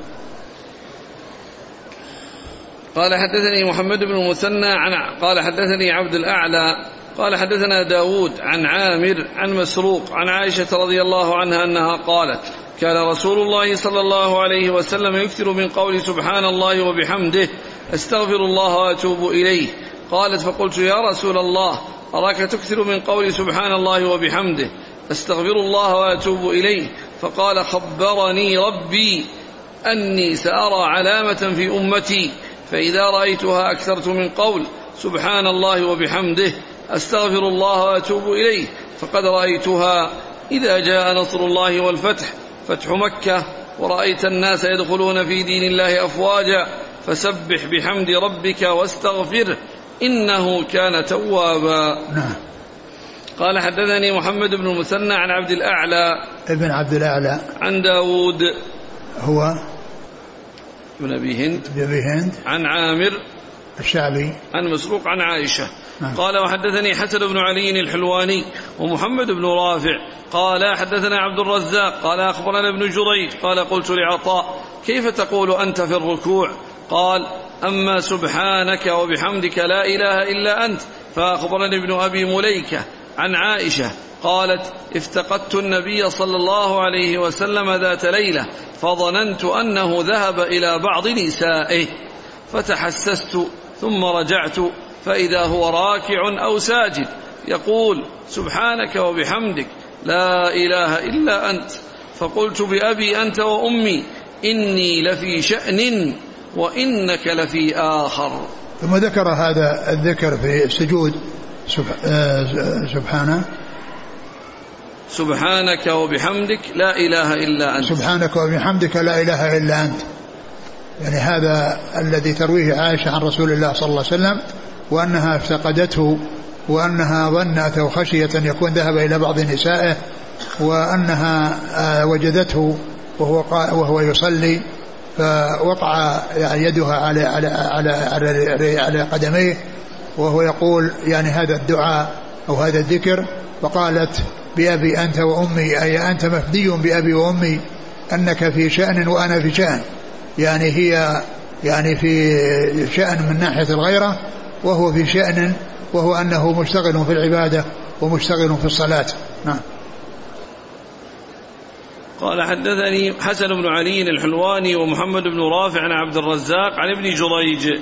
قال حدثني محمد بن المثنى عن قال حدثني عبد الأعلى. قال حدثنا داود عن عامر عن مسروق عن عائشة رضي الله عنها أنها قالت كان رسول الله صلى الله عليه وسلم يكثر من قول سبحان الله وبحمده أستغفر الله وأتوب إليه. قالت فقلت يا رسول الله أراك تكثر من قول سبحان الله وبحمده أستغفر الله وأتوب إليه. فقال خبرني ربي أني سأرى علامة في أمتي فإذا رأيتها أكثرت من قول سبحان الله وبحمده أستغفر الله وأتوب إليه فقد رأيتها إذا جاء نصر الله والفتح فتح مكة ورأيت الناس يدخلون في دين الله أفواجا فسبح بحمد ربك واستغفره إنه كان توابا. نعم. قال حدثني محمد بن المثنى عن عبد الأعلى ابن عبد الأعلى عن داود هو بن أبي هند ابن أبي هند عن عامر الشعبي عن مسروق عن عائشة نعم. قال وحدثني حسن بن علي الحلواني ومحمد بن رافع قال حدثنا عبد الرزاق قال أخبرنا ابن جريج قال قلت لعطاء كيف تقول أنت في الركوع قال أما سبحانك وبحمدك لا إله إلا أنت فأخبرني ابن أبي مليكة عن عائشة قالت افتقدت النبي صلى الله عليه وسلم ذات ليلة فظننت أنه ذهب إلى بعض نسائه فتحسست ثم رجعت فإذا هو راكع أو ساجد يقول سبحانك وبحمدك لا إله إلا أنت فقلت بأبي أنت وأمي إني لفي شأن وإنك لفي آخر. ثم ذكر هذا الذكر في السجود سبحانه. سبحانك وبحمدك لا إله إلا أنت. سبحانك وبحمدك لا إله إلا أنت. يعني هذا الذي ترويه عائشة عن رسول الله صلى الله عليه وسلم وأنها افتقدته وأنها ظنت أو خشيت أن يكون ذهب إلى بعض نسائه وأنها آه، وجدته وهو وهو يصلي فوقع يدها على على على على, على قدميه وهو يقول يعني هذا الدعاء أو هذا الذكر فقالت بأبي أنت وأمي أي أنت مفدي بأبي وأمي أنك في شأن وأنا في شأن. يعني هي يعني في شأن من ناحية الغيرة وهو في شأن وهو أنه مشتغل في العبادة ومشتغل في الصلاة. نعم. قال حدثني حسن بن علي الحلواني ومحمد بن رافع عن عبد الرزاق عن ابن جريج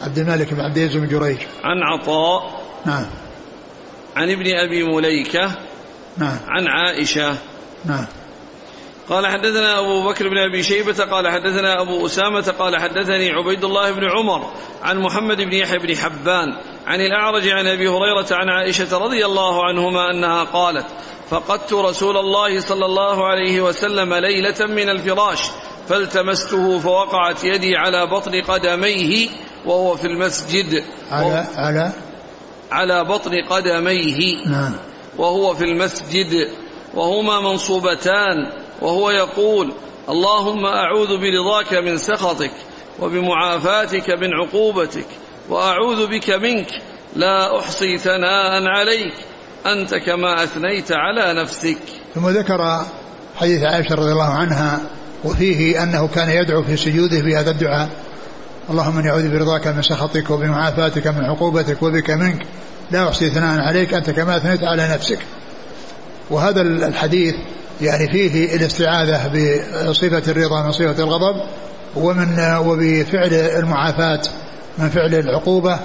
عبد الملك بن عبد العزيز بن جريج. عن عطاء. نعم. عن ابن أبي مليكة. نعم. عن عائشة. نعم. قال حدثنا أبو بكر بن أبي شيبة قال حدثنا أبو أسامة قال حدثني عبيد الله بن عمر عن محمد بن يحيى بن حبان عن الأعرج عن أبي هريرة عن عائشة رضي الله عنهما أنها قالت فقدت رسول الله صلى الله عليه وسلم ليلة من الفراش فالتمسته فوقعت يدي على بطن قدميه وهو في المسجد على على على بطن قدميه. نعم. وهو في المسجد. وهما منصوبتان. وهو يقول اللهم أعوذ برضاك من سخطك وبمعافاتك من عقوبتك وأعوذ بك منك. لا أحصي ثناء عليك. أنت كما أثنيت على نفسك. ثم ذكر حديث عائشة رضي الله عنها وفيه أنه كان يدعو في سجوده بهذا الدعاء. اللهم إني أعوذ برضاك من سخطك وبمعافاتك من عقوبتك وبك منك. لا أحصي ثناء عليك أنت كما اثنيت على نفسك. وهذا الحديث يعني فيه الاستعاذة بصفة الرضا من صفة الغضب ومن وبفعل المعافاة من فعل العقوبة.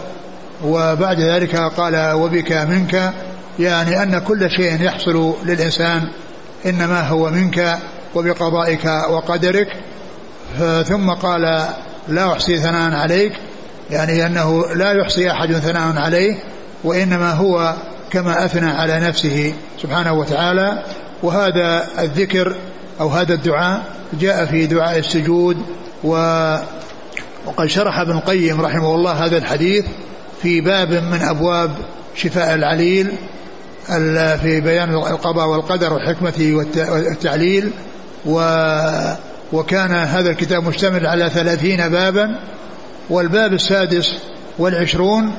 وبعد ذلك قال وبك منك. يعني أن كل شيء يحصل للإنسان إنما هو منك وبقضائك وقدرك. ثم قال لا أحصي ثناء عليك يعني أنه لا يحصي أحد ثناء عليه وإنما هو كما أثنى على نفسه سبحانه وتعالى. وهذا الذكر أو هذا الدعاء جاء في دعاء السجود و وقد شرح ابن القيم رحمه الله هذا الحديث في باب من أبواب شفاء العليل في بيان القضاء والقدر والحكمة والتعليل و وكان هذا الكتاب مشتمل على ثلاثين بابا والباب السادس والعشرون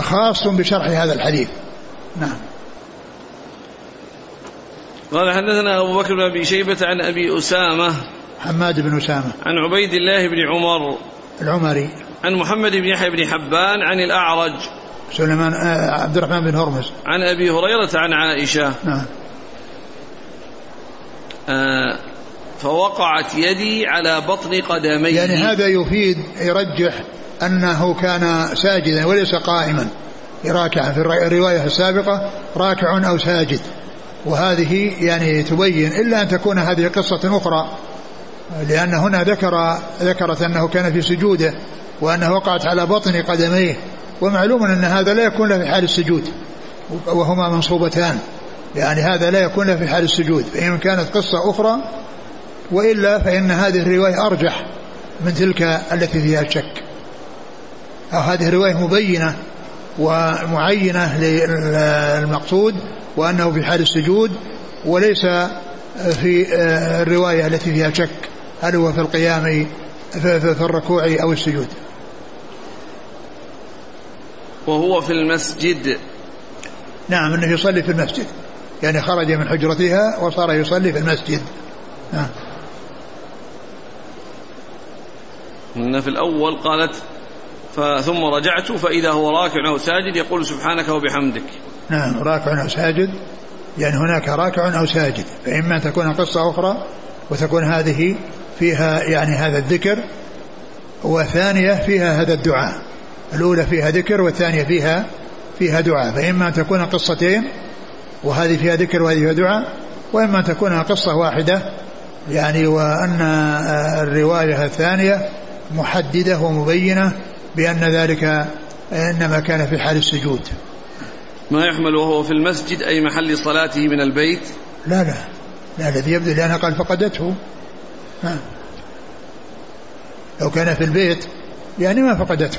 خاص بشرح هذا الحديث. نعم. قال حدثنا أبو بكر بن أبي شيبة عن أبي أسامة. حماد بن أسامة. عن عبيد الله بن عمر. العمري. عن محمد بن يحيى بن حبان عن الأعرج. سليمان آه، عبد الرحمن بن هرمز. عن أبي هريرة عن عائشة. نعم. آه فوقعت يدي على بطن قدمي يعني هذا يفيد يرجح أنه كان ساجدا وليس قائما. راكعا في الرواية السابقة راكع أو ساجد. وهذه يعني تبين إلا أن تكون هذه قصة أخرى. لأن هنا ذكر ذكرت أنه كان في سجوده وأنه وقعت على بطن قدميه. ومعلوم أن هذا لا يكون له في حال السجود. وهما منصوبتان. يعني هذا لا يكون له في حال السجود. فإن كانت قصة أخرى وإلا فإن هذه الرواية أرجح من تلك التي فيها الشك أو هذه الرواية مبينة ومعينة للمقصود وأنه في حال السجود وليس في الرواية التي فيها شك هل هو في القيام في الركوع أو السجود. وهو في المسجد. نعم إنه يصلي في المسجد يعني خرج من حجرتها وصار يصلي في المسجد. نعم. إن في الأول قالت ثم رجعت فإذا هو راكع أو ساجد يقول سبحانك وبحمدك. نعم راكع أو ساجد يعني هناك راكع أو ساجد فإما تكون قصة أخرى وتكون هذه فيها يعني هذا الذكر وثانية فيها هذا الدعاء الأولى فيها ذكر والثانية فيها فيها دعاء فإما أن تكون قصتين وهذه فيها ذكر وهذه فيها دعاء وإما أن تكون قصة واحدة يعني وأن الرواية الثانية محددة ومبينة بأن ذلك إنما كان في حال السجود. ما يحمل وهو في المسجد أي محل صلاته من البيت؟ لا لا. لا الذي يبدو لأنها قال فقدته. ها. لو كان في البيت يعني ما فقدته.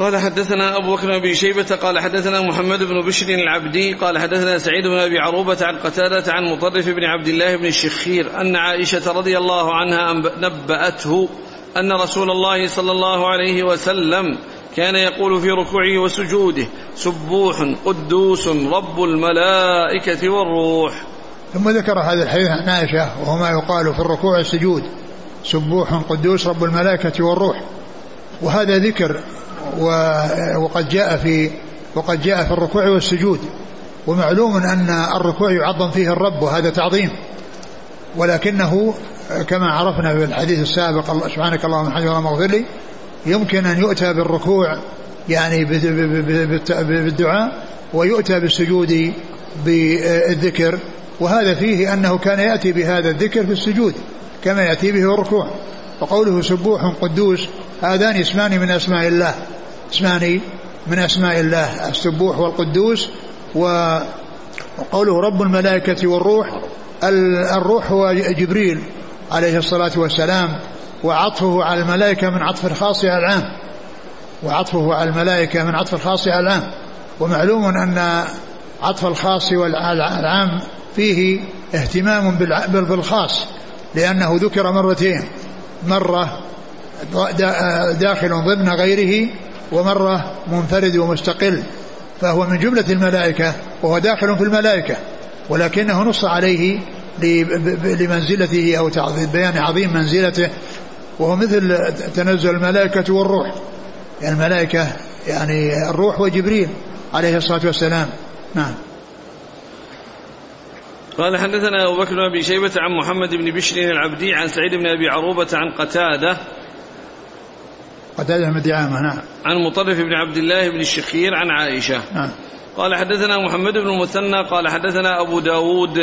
قال حدثنا أبو بكر بن شيبة قال حدثنا محمد بن بشر العبدي قال حدثنا سعيد بن أبي عروبة عن قتادة عن مطرف بن عبد الله بن الشخير أن عائشة رضي الله عنها نبأته أن رسول الله صلى الله عليه وسلم كان يقول في ركوعه وسجوده سبوح قدوس رب الملائكة والروح. ثم ذكر هذا الحديث عن عائشة وهو ما يقال في الركوع والسجود سبوح قدوس رب الملائكة والروح. وهذا ذكر وقد جاء في وقد جاء في الركوع والسجود. ومعلوم أن الركوع يعظم فيه الرب وهذا تعظيم. ولكنه كما عرفنا في الحديث السابق سبحانك اللهم وبحمدك اللهم اغفر لي يمكن أن يؤتى بالركوع يعني بالدعاء ويؤتى بالسجود بالذكر. وهذا فيه أنه كان يأتي بهذا الذكر في السجود كما يأتي به الركوع. وقوله سبوح قدوس هذان اسمان من أسماء الله. اسمان من أسماء الله السبوح والقدوس وقوله رب الملائكة والروح الروح هو جبريل عليه الصلاة والسلام وعطفه على الملائكة من عطف الخاص على العام. وعطفه على الملائكة من عطف الخاص على العام. ومعلوم أن عطف الخاص والعام فيه اهتمام بالخاص لأنه ذكر مرتين. مرة داخل ضمن غيره ومرة منفرد ومستقل فهو من جملة الملائكة وهو داخل في الملائكة ولكنه نص عليه لمنزلته أو بيان عظيم منزلته وهو مثل تنزل الملائكة والروح. يعني الملائكة يعني الروح وجبريل عليه الصلاة والسلام. نعم. قال حدثنا أبو بكر بن أبي شيبة عن محمد بن بشر العبدي عن سعيد بن أبي عروبة عن قتادة قتادة بن دعامة نعم. عن مطرف بن عبد الله بن الشخير عن عائشة. نعم. قال حدثنا محمد بن المثنى قال حدثنا أبو داود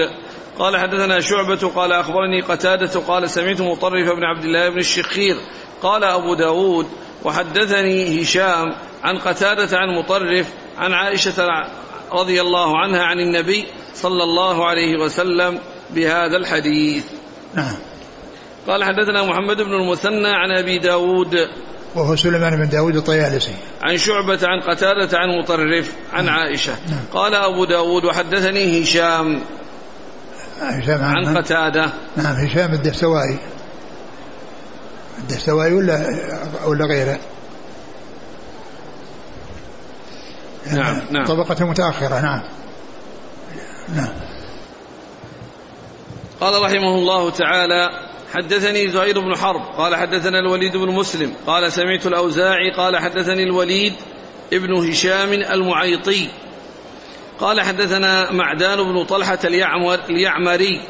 قال حدثنا شعبة قال أخبرني قتادة قال سمعت مطرف بن عبد الله بن الشخير. قال أبو داود وحدثني هشام عن قتادة عن مطرف عن عائشة رضي الله عنها عن النبي صلى الله عليه وسلم بهذا الحديث. نعم. قال حدثنا محمد بن المثنى عن أبي داود وهو سليمان بن داود الطيالسي. عن شعبة عن قتادة عن مطرف عن عائشة. قال أبو داود وحدثني هشام. هشام عن قتادة. نعم هشام الدستوائي. الدستوائي ولا ولا غيره؟ نعم نعم. طبقة متأخرة نعم. نعم. قال رحمه الله تعالى حدثني زهير بن حرب قال حدثنا الوليد بن مسلم قال سمعت الأوزاعي قال حدثني الوليد ابن هشام المعيطي قال حدثنا معدان بن طلحة اليعمر اليعمري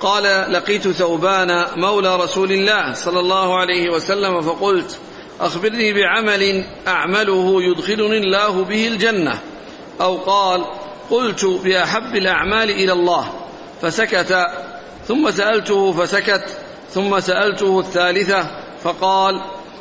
قال لقيت ثوبان مولى رسول الله صلى الله عليه وسلم فقلت أخبرني بعمل أعمله يدخلني الله به الجنة. أو قال قلت بأحب الأعمال إلى الله. فسكت ثم سألته فسكت ثم سألته الثالثة فقال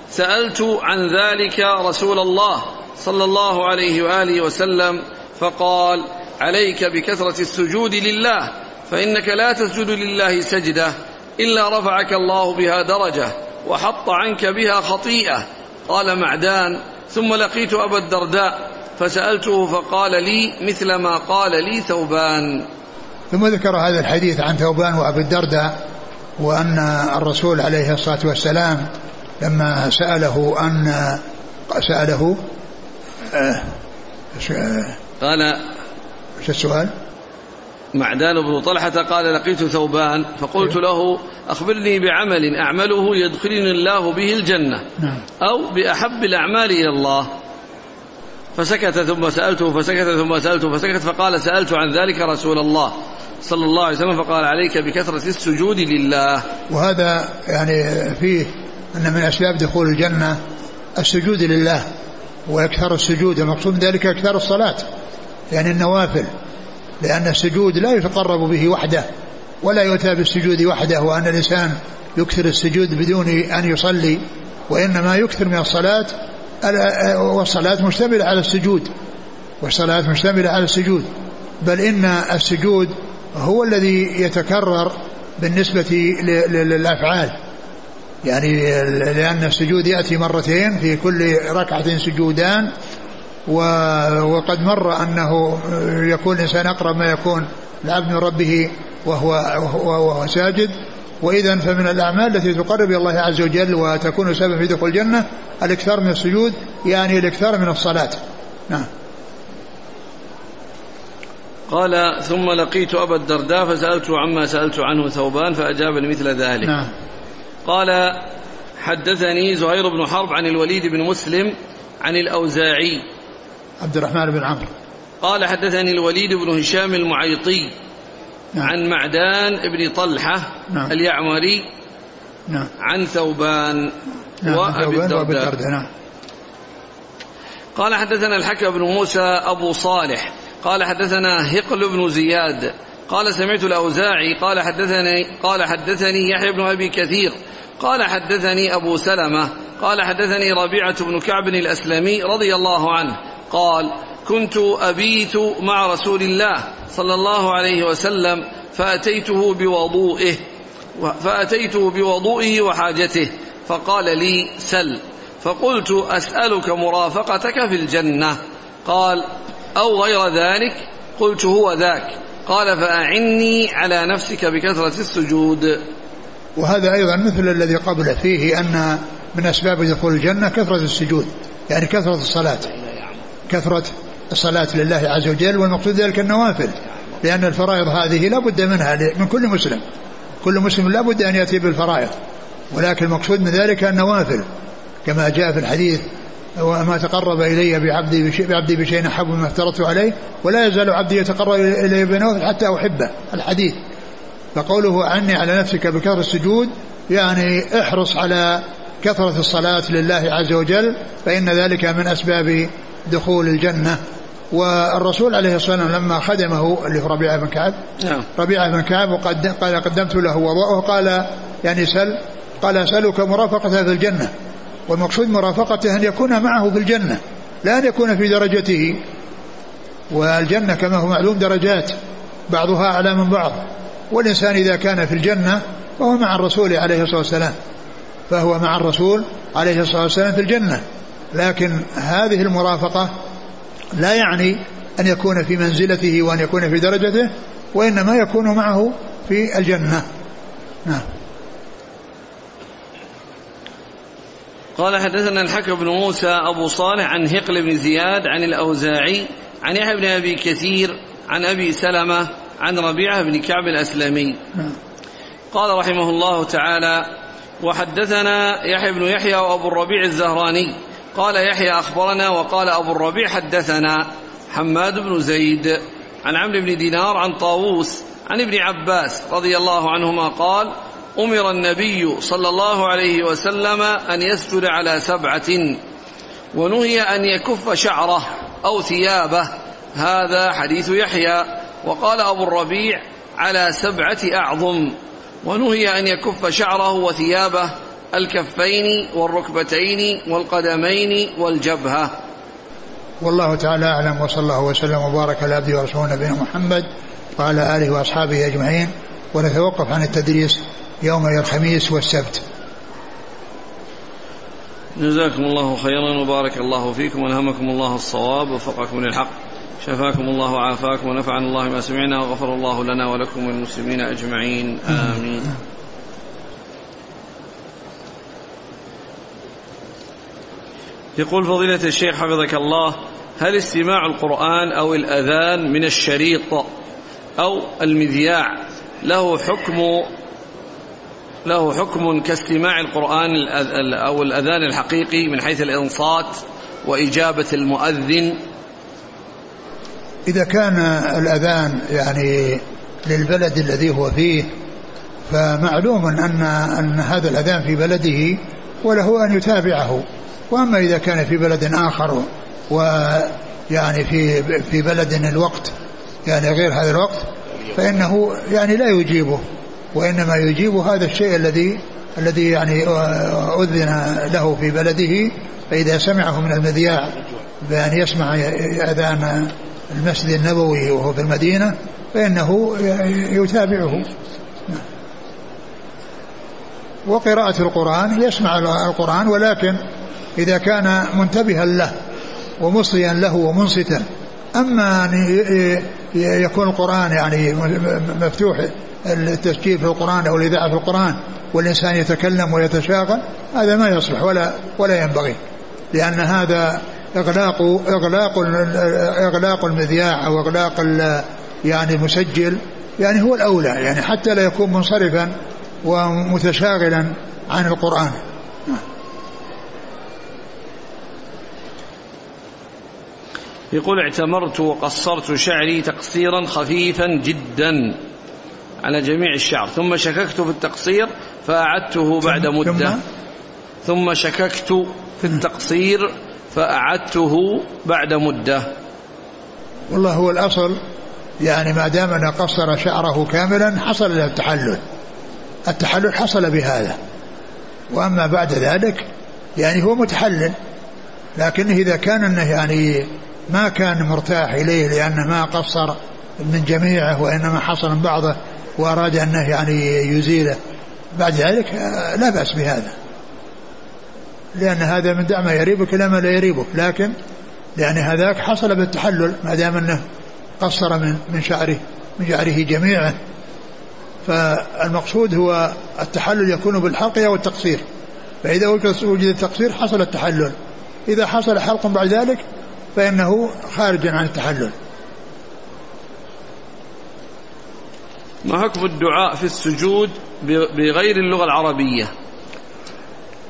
سألت عن ذلك رسول الله صلى الله عليه وآله وسلم فقال عليك بكثرة السجود لله فإنك لا تسجد لله سجدة إلا رفعك الله بها درجة وحط عنك بها خطيئة. قال معدان ثم لقيت أبا الدرداء فسألته فقال لي مثل ما قال لي ثوبان. ثم ذكر هذا الحديث عن ثوبان وأبي الدرداء وأن الرسول عليه الصلاة والسلام لما سأله أن سأله آه قال شو السؤال؟ معدان بن طلحة قال لقيت ثوبان فقلت له أخبرني بعمل أعمله يدخلني الله به الجنة نعم. أو بأحب الأعمال إلى الله فسكت ثم سألته فسكت ثم سألته فسكت فقال سألت عن ذلك رسول الله صلى الله عليه وسلم فقال عليك بكثرة السجود لله. وهذا يعني فيه أن من أسباب دخول الجنة السجود لله وإكثار السجود المقصود ذلك إكثار الصلاة يعني النوافل لأن السجود لا يتقرب به وحده ولا يؤتى بالسجود وحده وأن الإنسان يكثر السجود بدون أن يصلي وإنما يكثر من الصلاة والصلاة مشتملة على السجود والصلاة مشتملة على السجود بل إن السجود هو الذي يتكرر بالنسبة للأفعال. يعني لأن السجود يأتي مرتين في كل ركعة سجودان وقد مر أنه يكون الإنسان أقرب ما يكون العبد من ربه وهو, وهو, ساجد. وإذا فمن الأعمال التي تقرب إلى الله عز وجل وتكون سبب في دخول الجنة الإكثار من السجود يعني الإكثار من الصلاة. نعم. قال ثم لقيت أبا الدرداء فسألته عما سألت عنه ثوبان فأجاب مثل ذلك نعم قال حدثني زهير بن حرب عن الوليد بن مسلم عن الأوزاعي عبد الرحمن بن عمرو قال حدثني الوليد بن هشام المعيطي نعم. عن معدان بن طلحة نعم. اليعمري نعم. عن ثوبان نعم. وأبي الدرداء نعم. قال حدثنا الحكم بن موسى أبو صالح قال حدثنا هقل بن زياد قال سمعت الأوزاعي قال حدثني قال حدثني يحيى بن أبي كثير قال حدثني أبو سلمة قال حدثني ربيعة بن كعب الأسلمي رضي الله عنه قال كنت أبيت مع رسول الله صلى الله عليه وسلم فأتيته بوضوئه فأتيته بوضوئه وحاجته فقال لي سل فقلت أسألك مرافقتك في الجنة قال أو غير ذلك؟ قلت هو ذاك. قال فأعني على نفسك بكثرة السجود. وهذا أيضا مثل الذي قبله فيه أن من أسباب دخول الجنة كثرة السجود يعني كثرة الصلاة. كثرة الصلاة لله عز وجل والمقصود ذلك النوافل لأن الفرائض هذه لا بد منها من كل مسلم. كل مسلم لا بد أن يأتي بالفرائض ولكن المقصود من ذلك النوافل كما جاء في الحديث وما تقرب إلي بعبدي بشيء, بعبدي بشيء أحب مما افترضت عليه ولا يزال عبدي يتقرب إلي بنوافل حتى أحبه الحديث. فقوله عني على نفسك بكثرة السجود يعني احرص على كثرة الصلاة لله عز وجل فإن ذلك من أسباب دخول الجنة. والرسول عليه الصلاة والسلام لما خدمه اللي هو ربيعة بن كعب نعم. ربيعة بن كعب وقد قال قدمت له وضوءه قال يعني سل قال أسألك مرافقته في الجنة. والمقصود مرافقته أن يكون معه في الجنة لا أن يكون في درجته. والجنة كما هو معلوم درجات بعضها أعلى من بعض. والإنسان إذا كان في الجنة فهو مع الرسول عليه الصلاة والسلام فهو مع الرسول عليه الصلاة والسلام في الجنة. لكن هذه المرافقة لا يعني أن يكون في منزلته وأن يكون في درجته وإنما يكون معه في الجنة. نعم. قال حدثنا الحكم بن موسى أبو صالح عن هقل بن زياد عن الأوزاعي عن يحيى بن أبي كثير عن أبي سلمة عن ربيعة بن كعب الأسلمي. قال رحمه الله تعالى وحدثنا يحيى بن يحيى وأبو الربيع الزهراني. قال يحيى أخبرنا وقال أبو الربيع حدثنا حماد بن زيد عن عمرو بن دينار عن طاووس عن ابن عباس رضي الله عنهما قال أمر النبي صلى الله عليه وسلم أن يسجد على سبعة ونهي أن يكف شعره أو ثيابه. هذا حديث يحيى. وقال أبو الربيع على سبعة أعظم. ونهي أن يكف شعره وثيابه الكفين والركبتين والقدمين والجبهة. والله تعالى أعلم وصلى الله وسلم وبارك على عبده ورسوله نبينا محمد وعلى آله وأصحابه أجمعين. ونتوقف عن التدريس. يوم الخميس والسبت. جزاكم الله خيرا وبارك الله فيكم والهمكم الله الصواب ووفقكم للحق. شفاكم الله وعافاكم ونفعنا الله ما سمعنا وغفر الله لنا ولكم والمسلمين أجمعين. آمين. يقول فضيلة الشيخ حفظك الله هل استماع القرآن أو الأذان من الشريط أو المذياع له حكم له حكم كاستماع القرآن أو الأذان الحقيقي من حيث الإنصات وإجابة المؤذن. إذا كان الأذان يعني للبلد الذي هو فيه فمعلوم أن أن هذا الأذان في بلده وله أن يتابعه. وأما إذا كان في بلد آخر ويعني في في بلد الوقت يعني غير هذا الوقت فإنه يعني لا يجيبه. وإنما يجيب هذا الشيء الذي الذي يعني أذن له في بلده فإذا سمعه من المذياع بأن يسمع أذان المسجد النبوي وهو في المدينة فإنه يتابعه. وقراءة القرآن يسمع القرآن ولكن إذا كان منتبها له ومصغيا له ومنصتا أما أن يكون القرآن يعني مفتوح التسجيل في القرآن أو الإذاعة في القرآن والإنسان يتكلم ويتشاغل هذا ما يصلح ولا ولا ينبغي. لأن هذا إغلاق إغلاق إغلاق المذياع أو إغلاق يعني المسجل يعني هو الأولى يعني حتى لا يكون منصرفا ومتشاغلا عن القرآن. يقول اعتمرت وقصرت شعري تقصيرا خفيفا جدا على جميع الشعر. ثم شككت في التقصير فأعدته بعد مدة. ثم شككت في التقصير فأعدته بعد مدة. والله هو الأصل يعني ما دام أن قصر شعره كاملا حصل له التحلل. التحلل حصل بهذا. وأما بعد ذلك يعني هو متحلل. لكنه إذا كان أنه يعني ما كان مرتاح إليه لأنه ما قصر من جميعه وإنما حصل من بعضه وأراد أنه يعني يزيله. بعد ذلك لا بأس بهذا. لأن هذا من دع ما يريبك إلى ما لا يريبك. لكن لأن هذاك حصل بالتحلل ما دام أنه قصر من من شعره من شعره جميعه. فالمقصود هو التحلل يكون بالحلق أو التقصير. فإذا وجد التقصير حصل التحلل. إذا حصل حلق بعد ذلك فإنه خارج عن التحلل. ما حكم الدعاء في السجود بغير اللغة العربية؟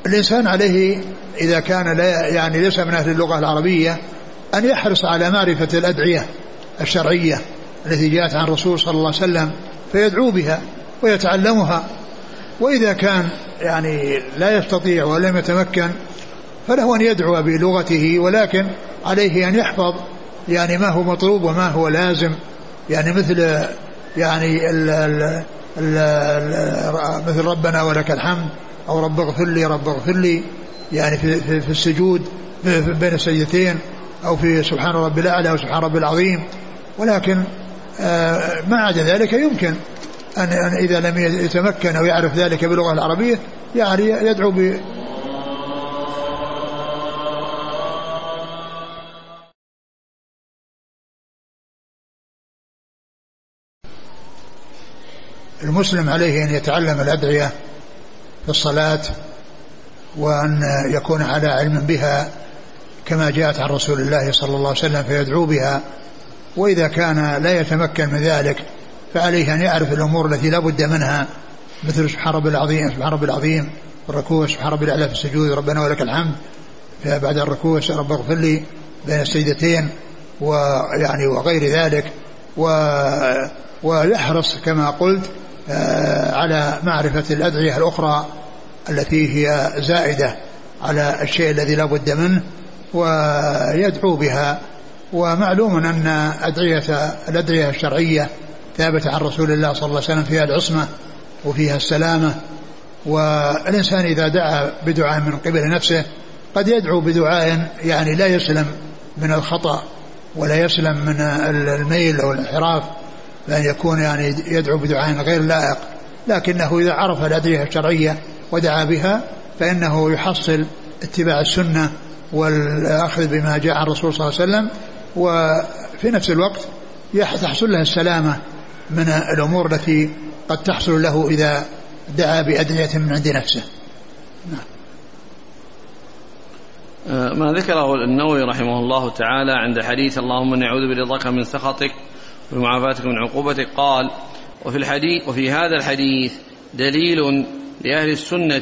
الإنسان عليه إذا كان لا يعني ليس من أهل اللغة العربية أن يحرص على معرفة الأدعية الشرعية التي جاءت عن الرسول صلى الله عليه وسلم فيدعو بها ويتعلمها. وإذا كان يعني لا يستطيع ولم يتمكن فله أن يدعو بلغته ولكن عليه أن يحفظ يعني ما هو مطلوب وما هو لازم. يعني مثل يعني ال ال ال مثل ربنا ولك الحمد أو رب اغفر لي رب اغفر لي. يعني في, في, في السجود بين السجدتين أو في سبحان رب الأعلى أو سبحان رب العظيم. ولكن آه ما عدا ذلك يمكن أن إذا لم يتمكن أو يعرف ذلك باللغة العربية يعني يدعو المسلم عليه أن يتعلم الأدعية في الصلاة وأن يكون على علم بها كما جاءت عن رسول الله صلى الله عليه وسلم فيدعو بها. وإذا كان لا يتمكن من ذلك فعليه أن يعرف الأمور التي لا بد منها مثل سبحان رب العظيم سبحان رب العظيم الركوع سبحان رب الأعلى في السجود ربنا ولك الحمد بعد الركوع رب اغفر لي بين السجدتين ويعني وغير ذلك. و ويحرص كما قلت على معرفة الأدعية الأخرى التي هي زائدة على الشيء الذي لا بد منه ويدعو بها. ومعلوم أن أدعية الأدعية الشرعية ثابتة عن رسول الله صلى الله عليه وسلم فيها العصمة وفيها السلامة. والإنسان إذا دعا بدعاء من قبل نفسه قد يدعو بدعاء يعني لا يسلم من الخطأ ولا يسلم من الميل أو الانحراف. بأن يكون يعني يدعو بدعاء غير لائق لكنه إذا عرف الأدعية الشرعية ودعا بها فإنه يحصل اتباع السنة والأخذ بما جاء عن الرسول صلى الله عليه وسلم وفي نفس الوقت تحصل له السلامة من الأمور التي قد تحصل له إذا دعا بأدعية من عند نفسه نعم. آه، ما ذكره النووي رحمه الله تعالى عند حديث اللهم إني أعوذ برضاك من سخطك ومعافاتك من عقوبتك؟ قال وفي الحديث وفي هذا الحديث دليل لأهل السنة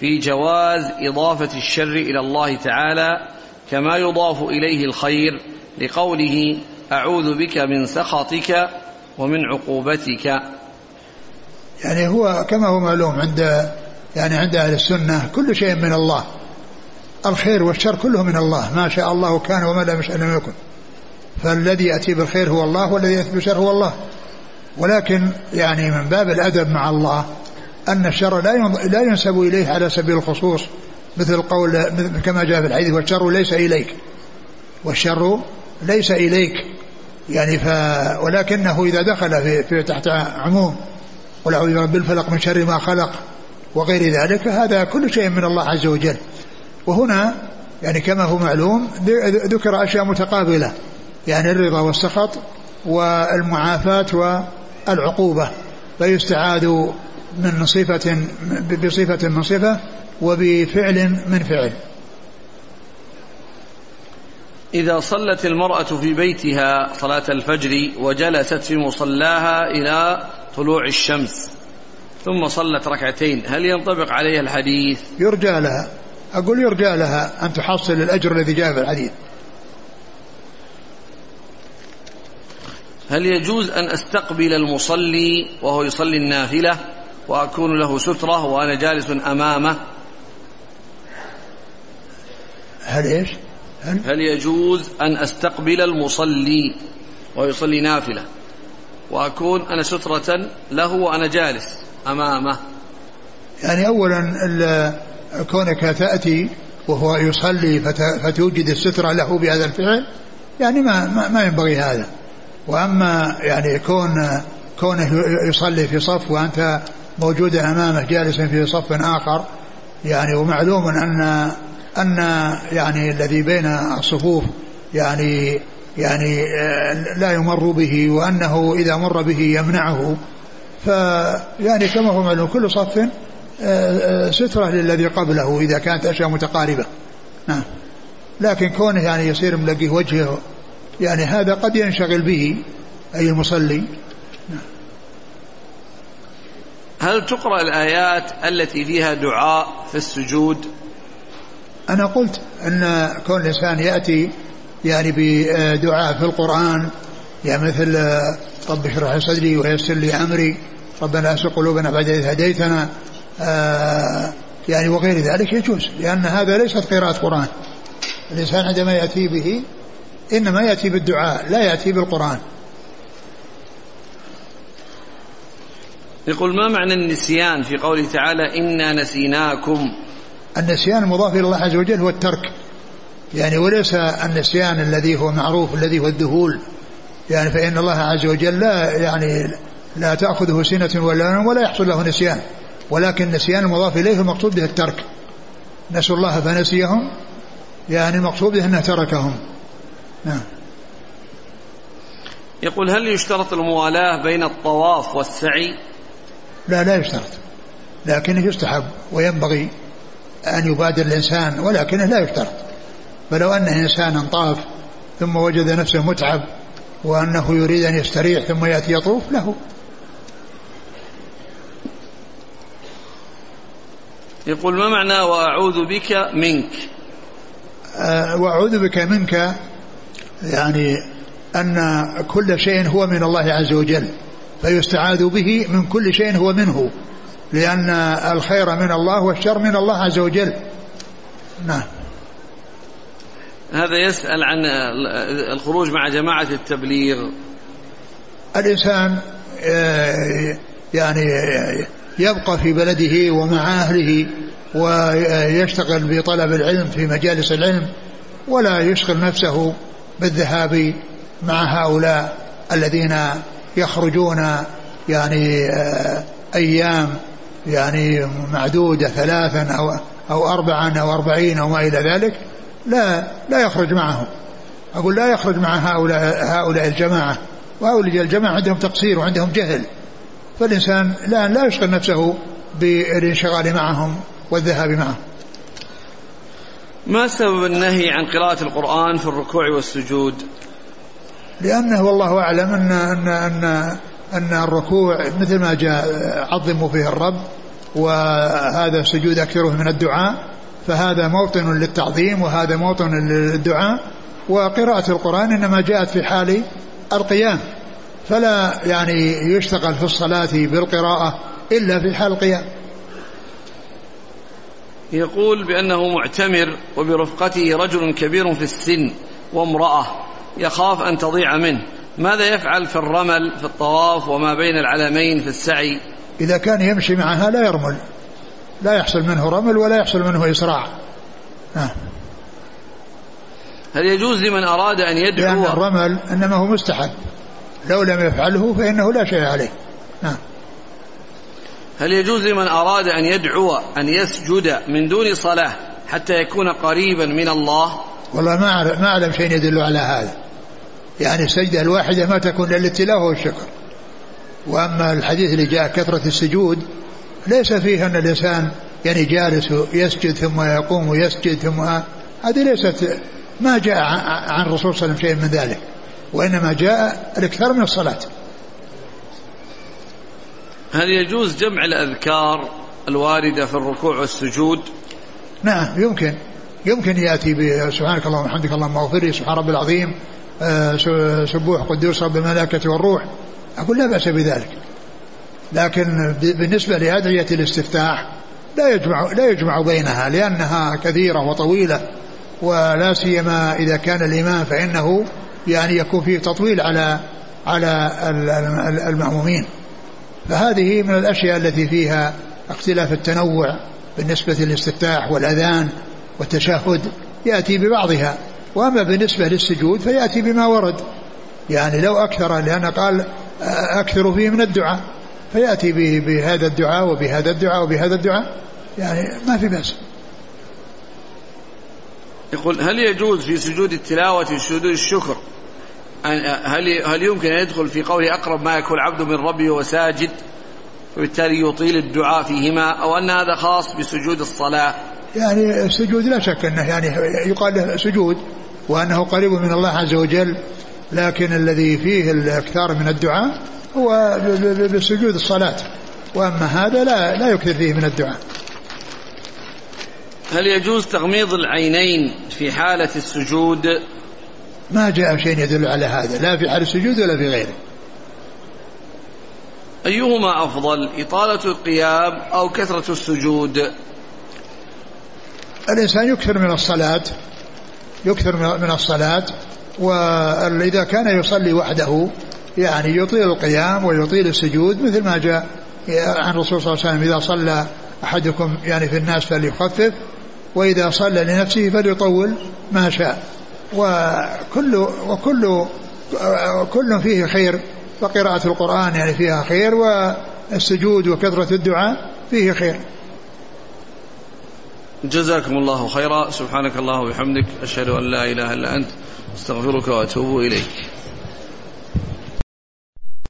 في جواز إضافة الشر إلى الله تعالى كما يضاف إليه الخير لقوله أعوذ بك من سخطك ومن عقوبتك. يعني هو كما هو معلوم عند يعني عند أهل السنة كل شيء من الله. الخير والشر كله من الله ما شاء الله كان وما لم يشاء لم يكن. فالذي يأتي بالخير هو الله والذي يأتي بالشر هو الله. ولكن يعني من باب الأدب مع الله أن الشر لا لا ينسب إليه على سبيل الخصوص مثل قول كما جاء في الحديث والشر ليس إليك. والشر ليس إليك. يعني ف ولكنه إذا دخل في, في تحت عموم قل أعوذ برب الفلق من شر ما خلق وغير ذلك هذا كل شيء من الله عز وجل. وهنا يعني كما هو معلوم ذكر أشياء متقابلة. يعني الرضا والسخط والمعافاة والعقوبة فيستعاذ من صفة بصفة من صفة وبفعل من فعل. إذا صلت المرأة في بيتها صلاة الفجر وجلست في مصلاها إلى طلوع الشمس ثم صلت ركعتين هل ينطبق عليها الحديث؟ يرجى لها. أقول يرجى لها أن تحصل الأجر الذي جاء في الحديث. هل يجوز أن أستقبل المصلي وهو يصلي النافلة وأكون له سترة وأنا جالس أمامه؟ هل إيش؟ هل, هل يجوز أن أستقبل المصلي ويصلي نافلة وأكون أنا سترة له وأنا جالس أمامه؟ يعني أولا كونك تأتي وهو يصلي فتوجد السترة له بهذا الفعل يعني ما ما ينبغي هذا. وأما يعني كون كونه يصلي في صف وأنت موجود أمامه جالس في صف آخر يعني ومعلوم أن أن يعني الذي بين الصفوف يعني يعني لا يمر به وأنه إذا مر به يمنعه. فيعني كما هو معلوم كل صف سترة للذي قبله إذا كانت أشياء متقاربة. نعم. لكن كونه يعني يصير ملقي وجهه يعني هذا قد ينشغل به أي المصلي. هل تقرأ الآيات التي فيها دعاء في السجود؟ أنا قلت أن كون الإنسان يأتي يعني بدعاء في القرآن يعني مثل رب اشرح لي صدري ويسر لي أمري ربنا أسر قلوبنا بعد إذ هديتنا. آه يعني وغير ذلك يجوز لأن هذا ليست قراءة قرآن. الإنسان عندما يأتي به إنما يأتي بالدعاء لا يأتي بالقرآن. يقول ما معنى النسيان في قوله تعالى إنا نسيناكم؟ النسيان المضاف إلى الله عز وجل هو الترك. يعني وليس النسيان الذي هو معروف الذي هو الذهول. يعني فإن الله عز وجل لا يعني لا تأخذه سنة ولا ولا يحصل له نسيان. ولكن النسيان المضاف إليه المقصود به الترك. نسوا الله فنسيهم يعني المقصود به أنه تركهم. نعم. يقول هل يشترط الموالاة بين الطواف والسعي؟ لا لا يشترط. لكنه يستحب وينبغي أن يبادر الإنسان ولكنه لا يشترط. فلو أن إنسانا طاف ثم وجد نفسه متعب وأنه يريد أن يستريح ثم يأتي يطوف له. يقول ما معنى وأعوذ بك منك؟ أه وأعوذ بك منك يعني أن كل شيء هو من الله عز وجل فيستعاذ به من كل شيء هو منه لأن الخير من الله والشر من الله عز وجل. نعم. هذا يسأل عن الخروج مع جماعة التبليغ. الإنسان آه، يعني يبقى في بلده ومع أهله ويشتغل بطلب العلم في مجالس العلم ولا يشغل نفسه بالذهاب مع هؤلاء الذين يخرجون يعني آه، أيام يعني معدودة ثلاثا أو أو أربعا أو أربعين أو ما إلى ذلك لا لا يخرج معهم. أقول لا يخرج مع هؤلاء هؤلاء الجماعة. وهؤلاء الجماعة عندهم تقصير وعندهم جهل. فالإنسان لا لا يشغل نفسه بالانشغال معهم والذهاب معهم. ما سبب النهي عن قراءة القرآن في الركوع والسجود؟ لأنه والله أعلم أن أن أن أن الركوع مثل ما جاء عظموا فيه الرب وهذا السجود أكثره من الدعاء فهذا موطن للتعظيم وهذا موطن للدعاء وقراءة القرآن إنما جاءت في حال القيام. فلا يعني يشتغل في الصلاة بالقراءة إلا في حال القيام. يقول بأنه معتمر وبرفقته رجل كبير في السن وامرأة يخاف أن تضيع منه. ماذا يفعل في الرمل في الطواف وما بين العلمين في السعي؟ إذا كان يمشي معها لا يرمل. لا يحصل منه رمل ولا يحصل منه إسراع. ها. هل يجوز لمن أراد أن يدعو؟ لأن الرمل إنما هو مستحب. لو لم يفعله فإنه لا شيء عليه. نعم هل يجوز لمن أراد أن يدعو أن يسجد من دون صلاة حتى يكون قريبا من الله؟ والله ما أعلم, ما أعلم شيء يدل على هذا. يعني السجدة الواحدة ما تكون إلا التلاوة والشكر. وأما الحديث اللي جاء كثرة السجود ليس فيه أن الإنسان يعني جالس يسجد ثم يقوم ويسجد ثم هذه ليست ما جاء عن الرسول صلى الله عليه وسلم شيء من ذلك. وإنما جاء الإكثار من الصلاة. هل يجوز جمع الأذكار الواردة في الركوع والسجود؟ نعم يمكن. يمكن يأتي بسبحانك اللهم وبحمدك اللهم اغفر لي سبحان ربي العظيم. آه، سبوح قدوس رب الملائكة والروح. أقول لا بأس بذلك. لكن بالنسبة لأدعية الاستفتاح لا يجمع لا يجمع بينها لأنها كثيرة وطويلة ولا سيما إذا كان الإمام فإنه يعني يكون فيه تطويل على على المأمومين. فهذه من الأشياء التي فيها اختلاف التنوع بالنسبة للاستفتاح والأذان والتشهد يأتي ببعضها. وأما بالنسبة للسجود فيأتي بما ورد. يعني لو أكثر لأن قال أكثر فيه من الدعاء فيأتي بهذا الدعاء وبهذا الدعاء وبهذا الدعاء. يعني ما في بأس. يقول هل يجوز في سجود التلاوة وسجود الشكر هل هل يمكن أن يدخل في قوله أقرب ما يكون العبد من ربه وهو ساجد وبالتالي يطيل الدعاء فيهما أو أن هذا خاص بسجود الصلاة؟ يعني السجود لا شك أنه يعني يقال له سجود وأنه قريب من الله عز وجل لكن الذي فيه الإكثار من الدعاء هو بسجود الصلاة. وأما هذا لا لا يكثر فيه من الدعاء. هل يجوز تغميض العينين في حالة السجود؟ ما جاء شيء يدل على هذا لا في حال السجود ولا في غيره. أيهما أفضل إطالة القيام أو كثرة السجود؟ الإنسان يكثر من الصلاة يكثر من الصلاة وإذا كان يصلي وحده يعني يطيل القيام ويطيل السجود مثل ما جاء عن الرسول صلى الله عليه وسلم إذا صلى أحدكم يعني في الناس فليخفف وإذا صلى لنفسه فليطول ما شاء. وكل وكل كل فيه خير فقراءة القرآن يعني فيها خير والسجود وكثرة الدعاء فيه خير. جزاكم الله خيرا. سبحانك الله وبحمدك أشهد أن لا إله إلا أنت أستغفرك وأتوب إليك.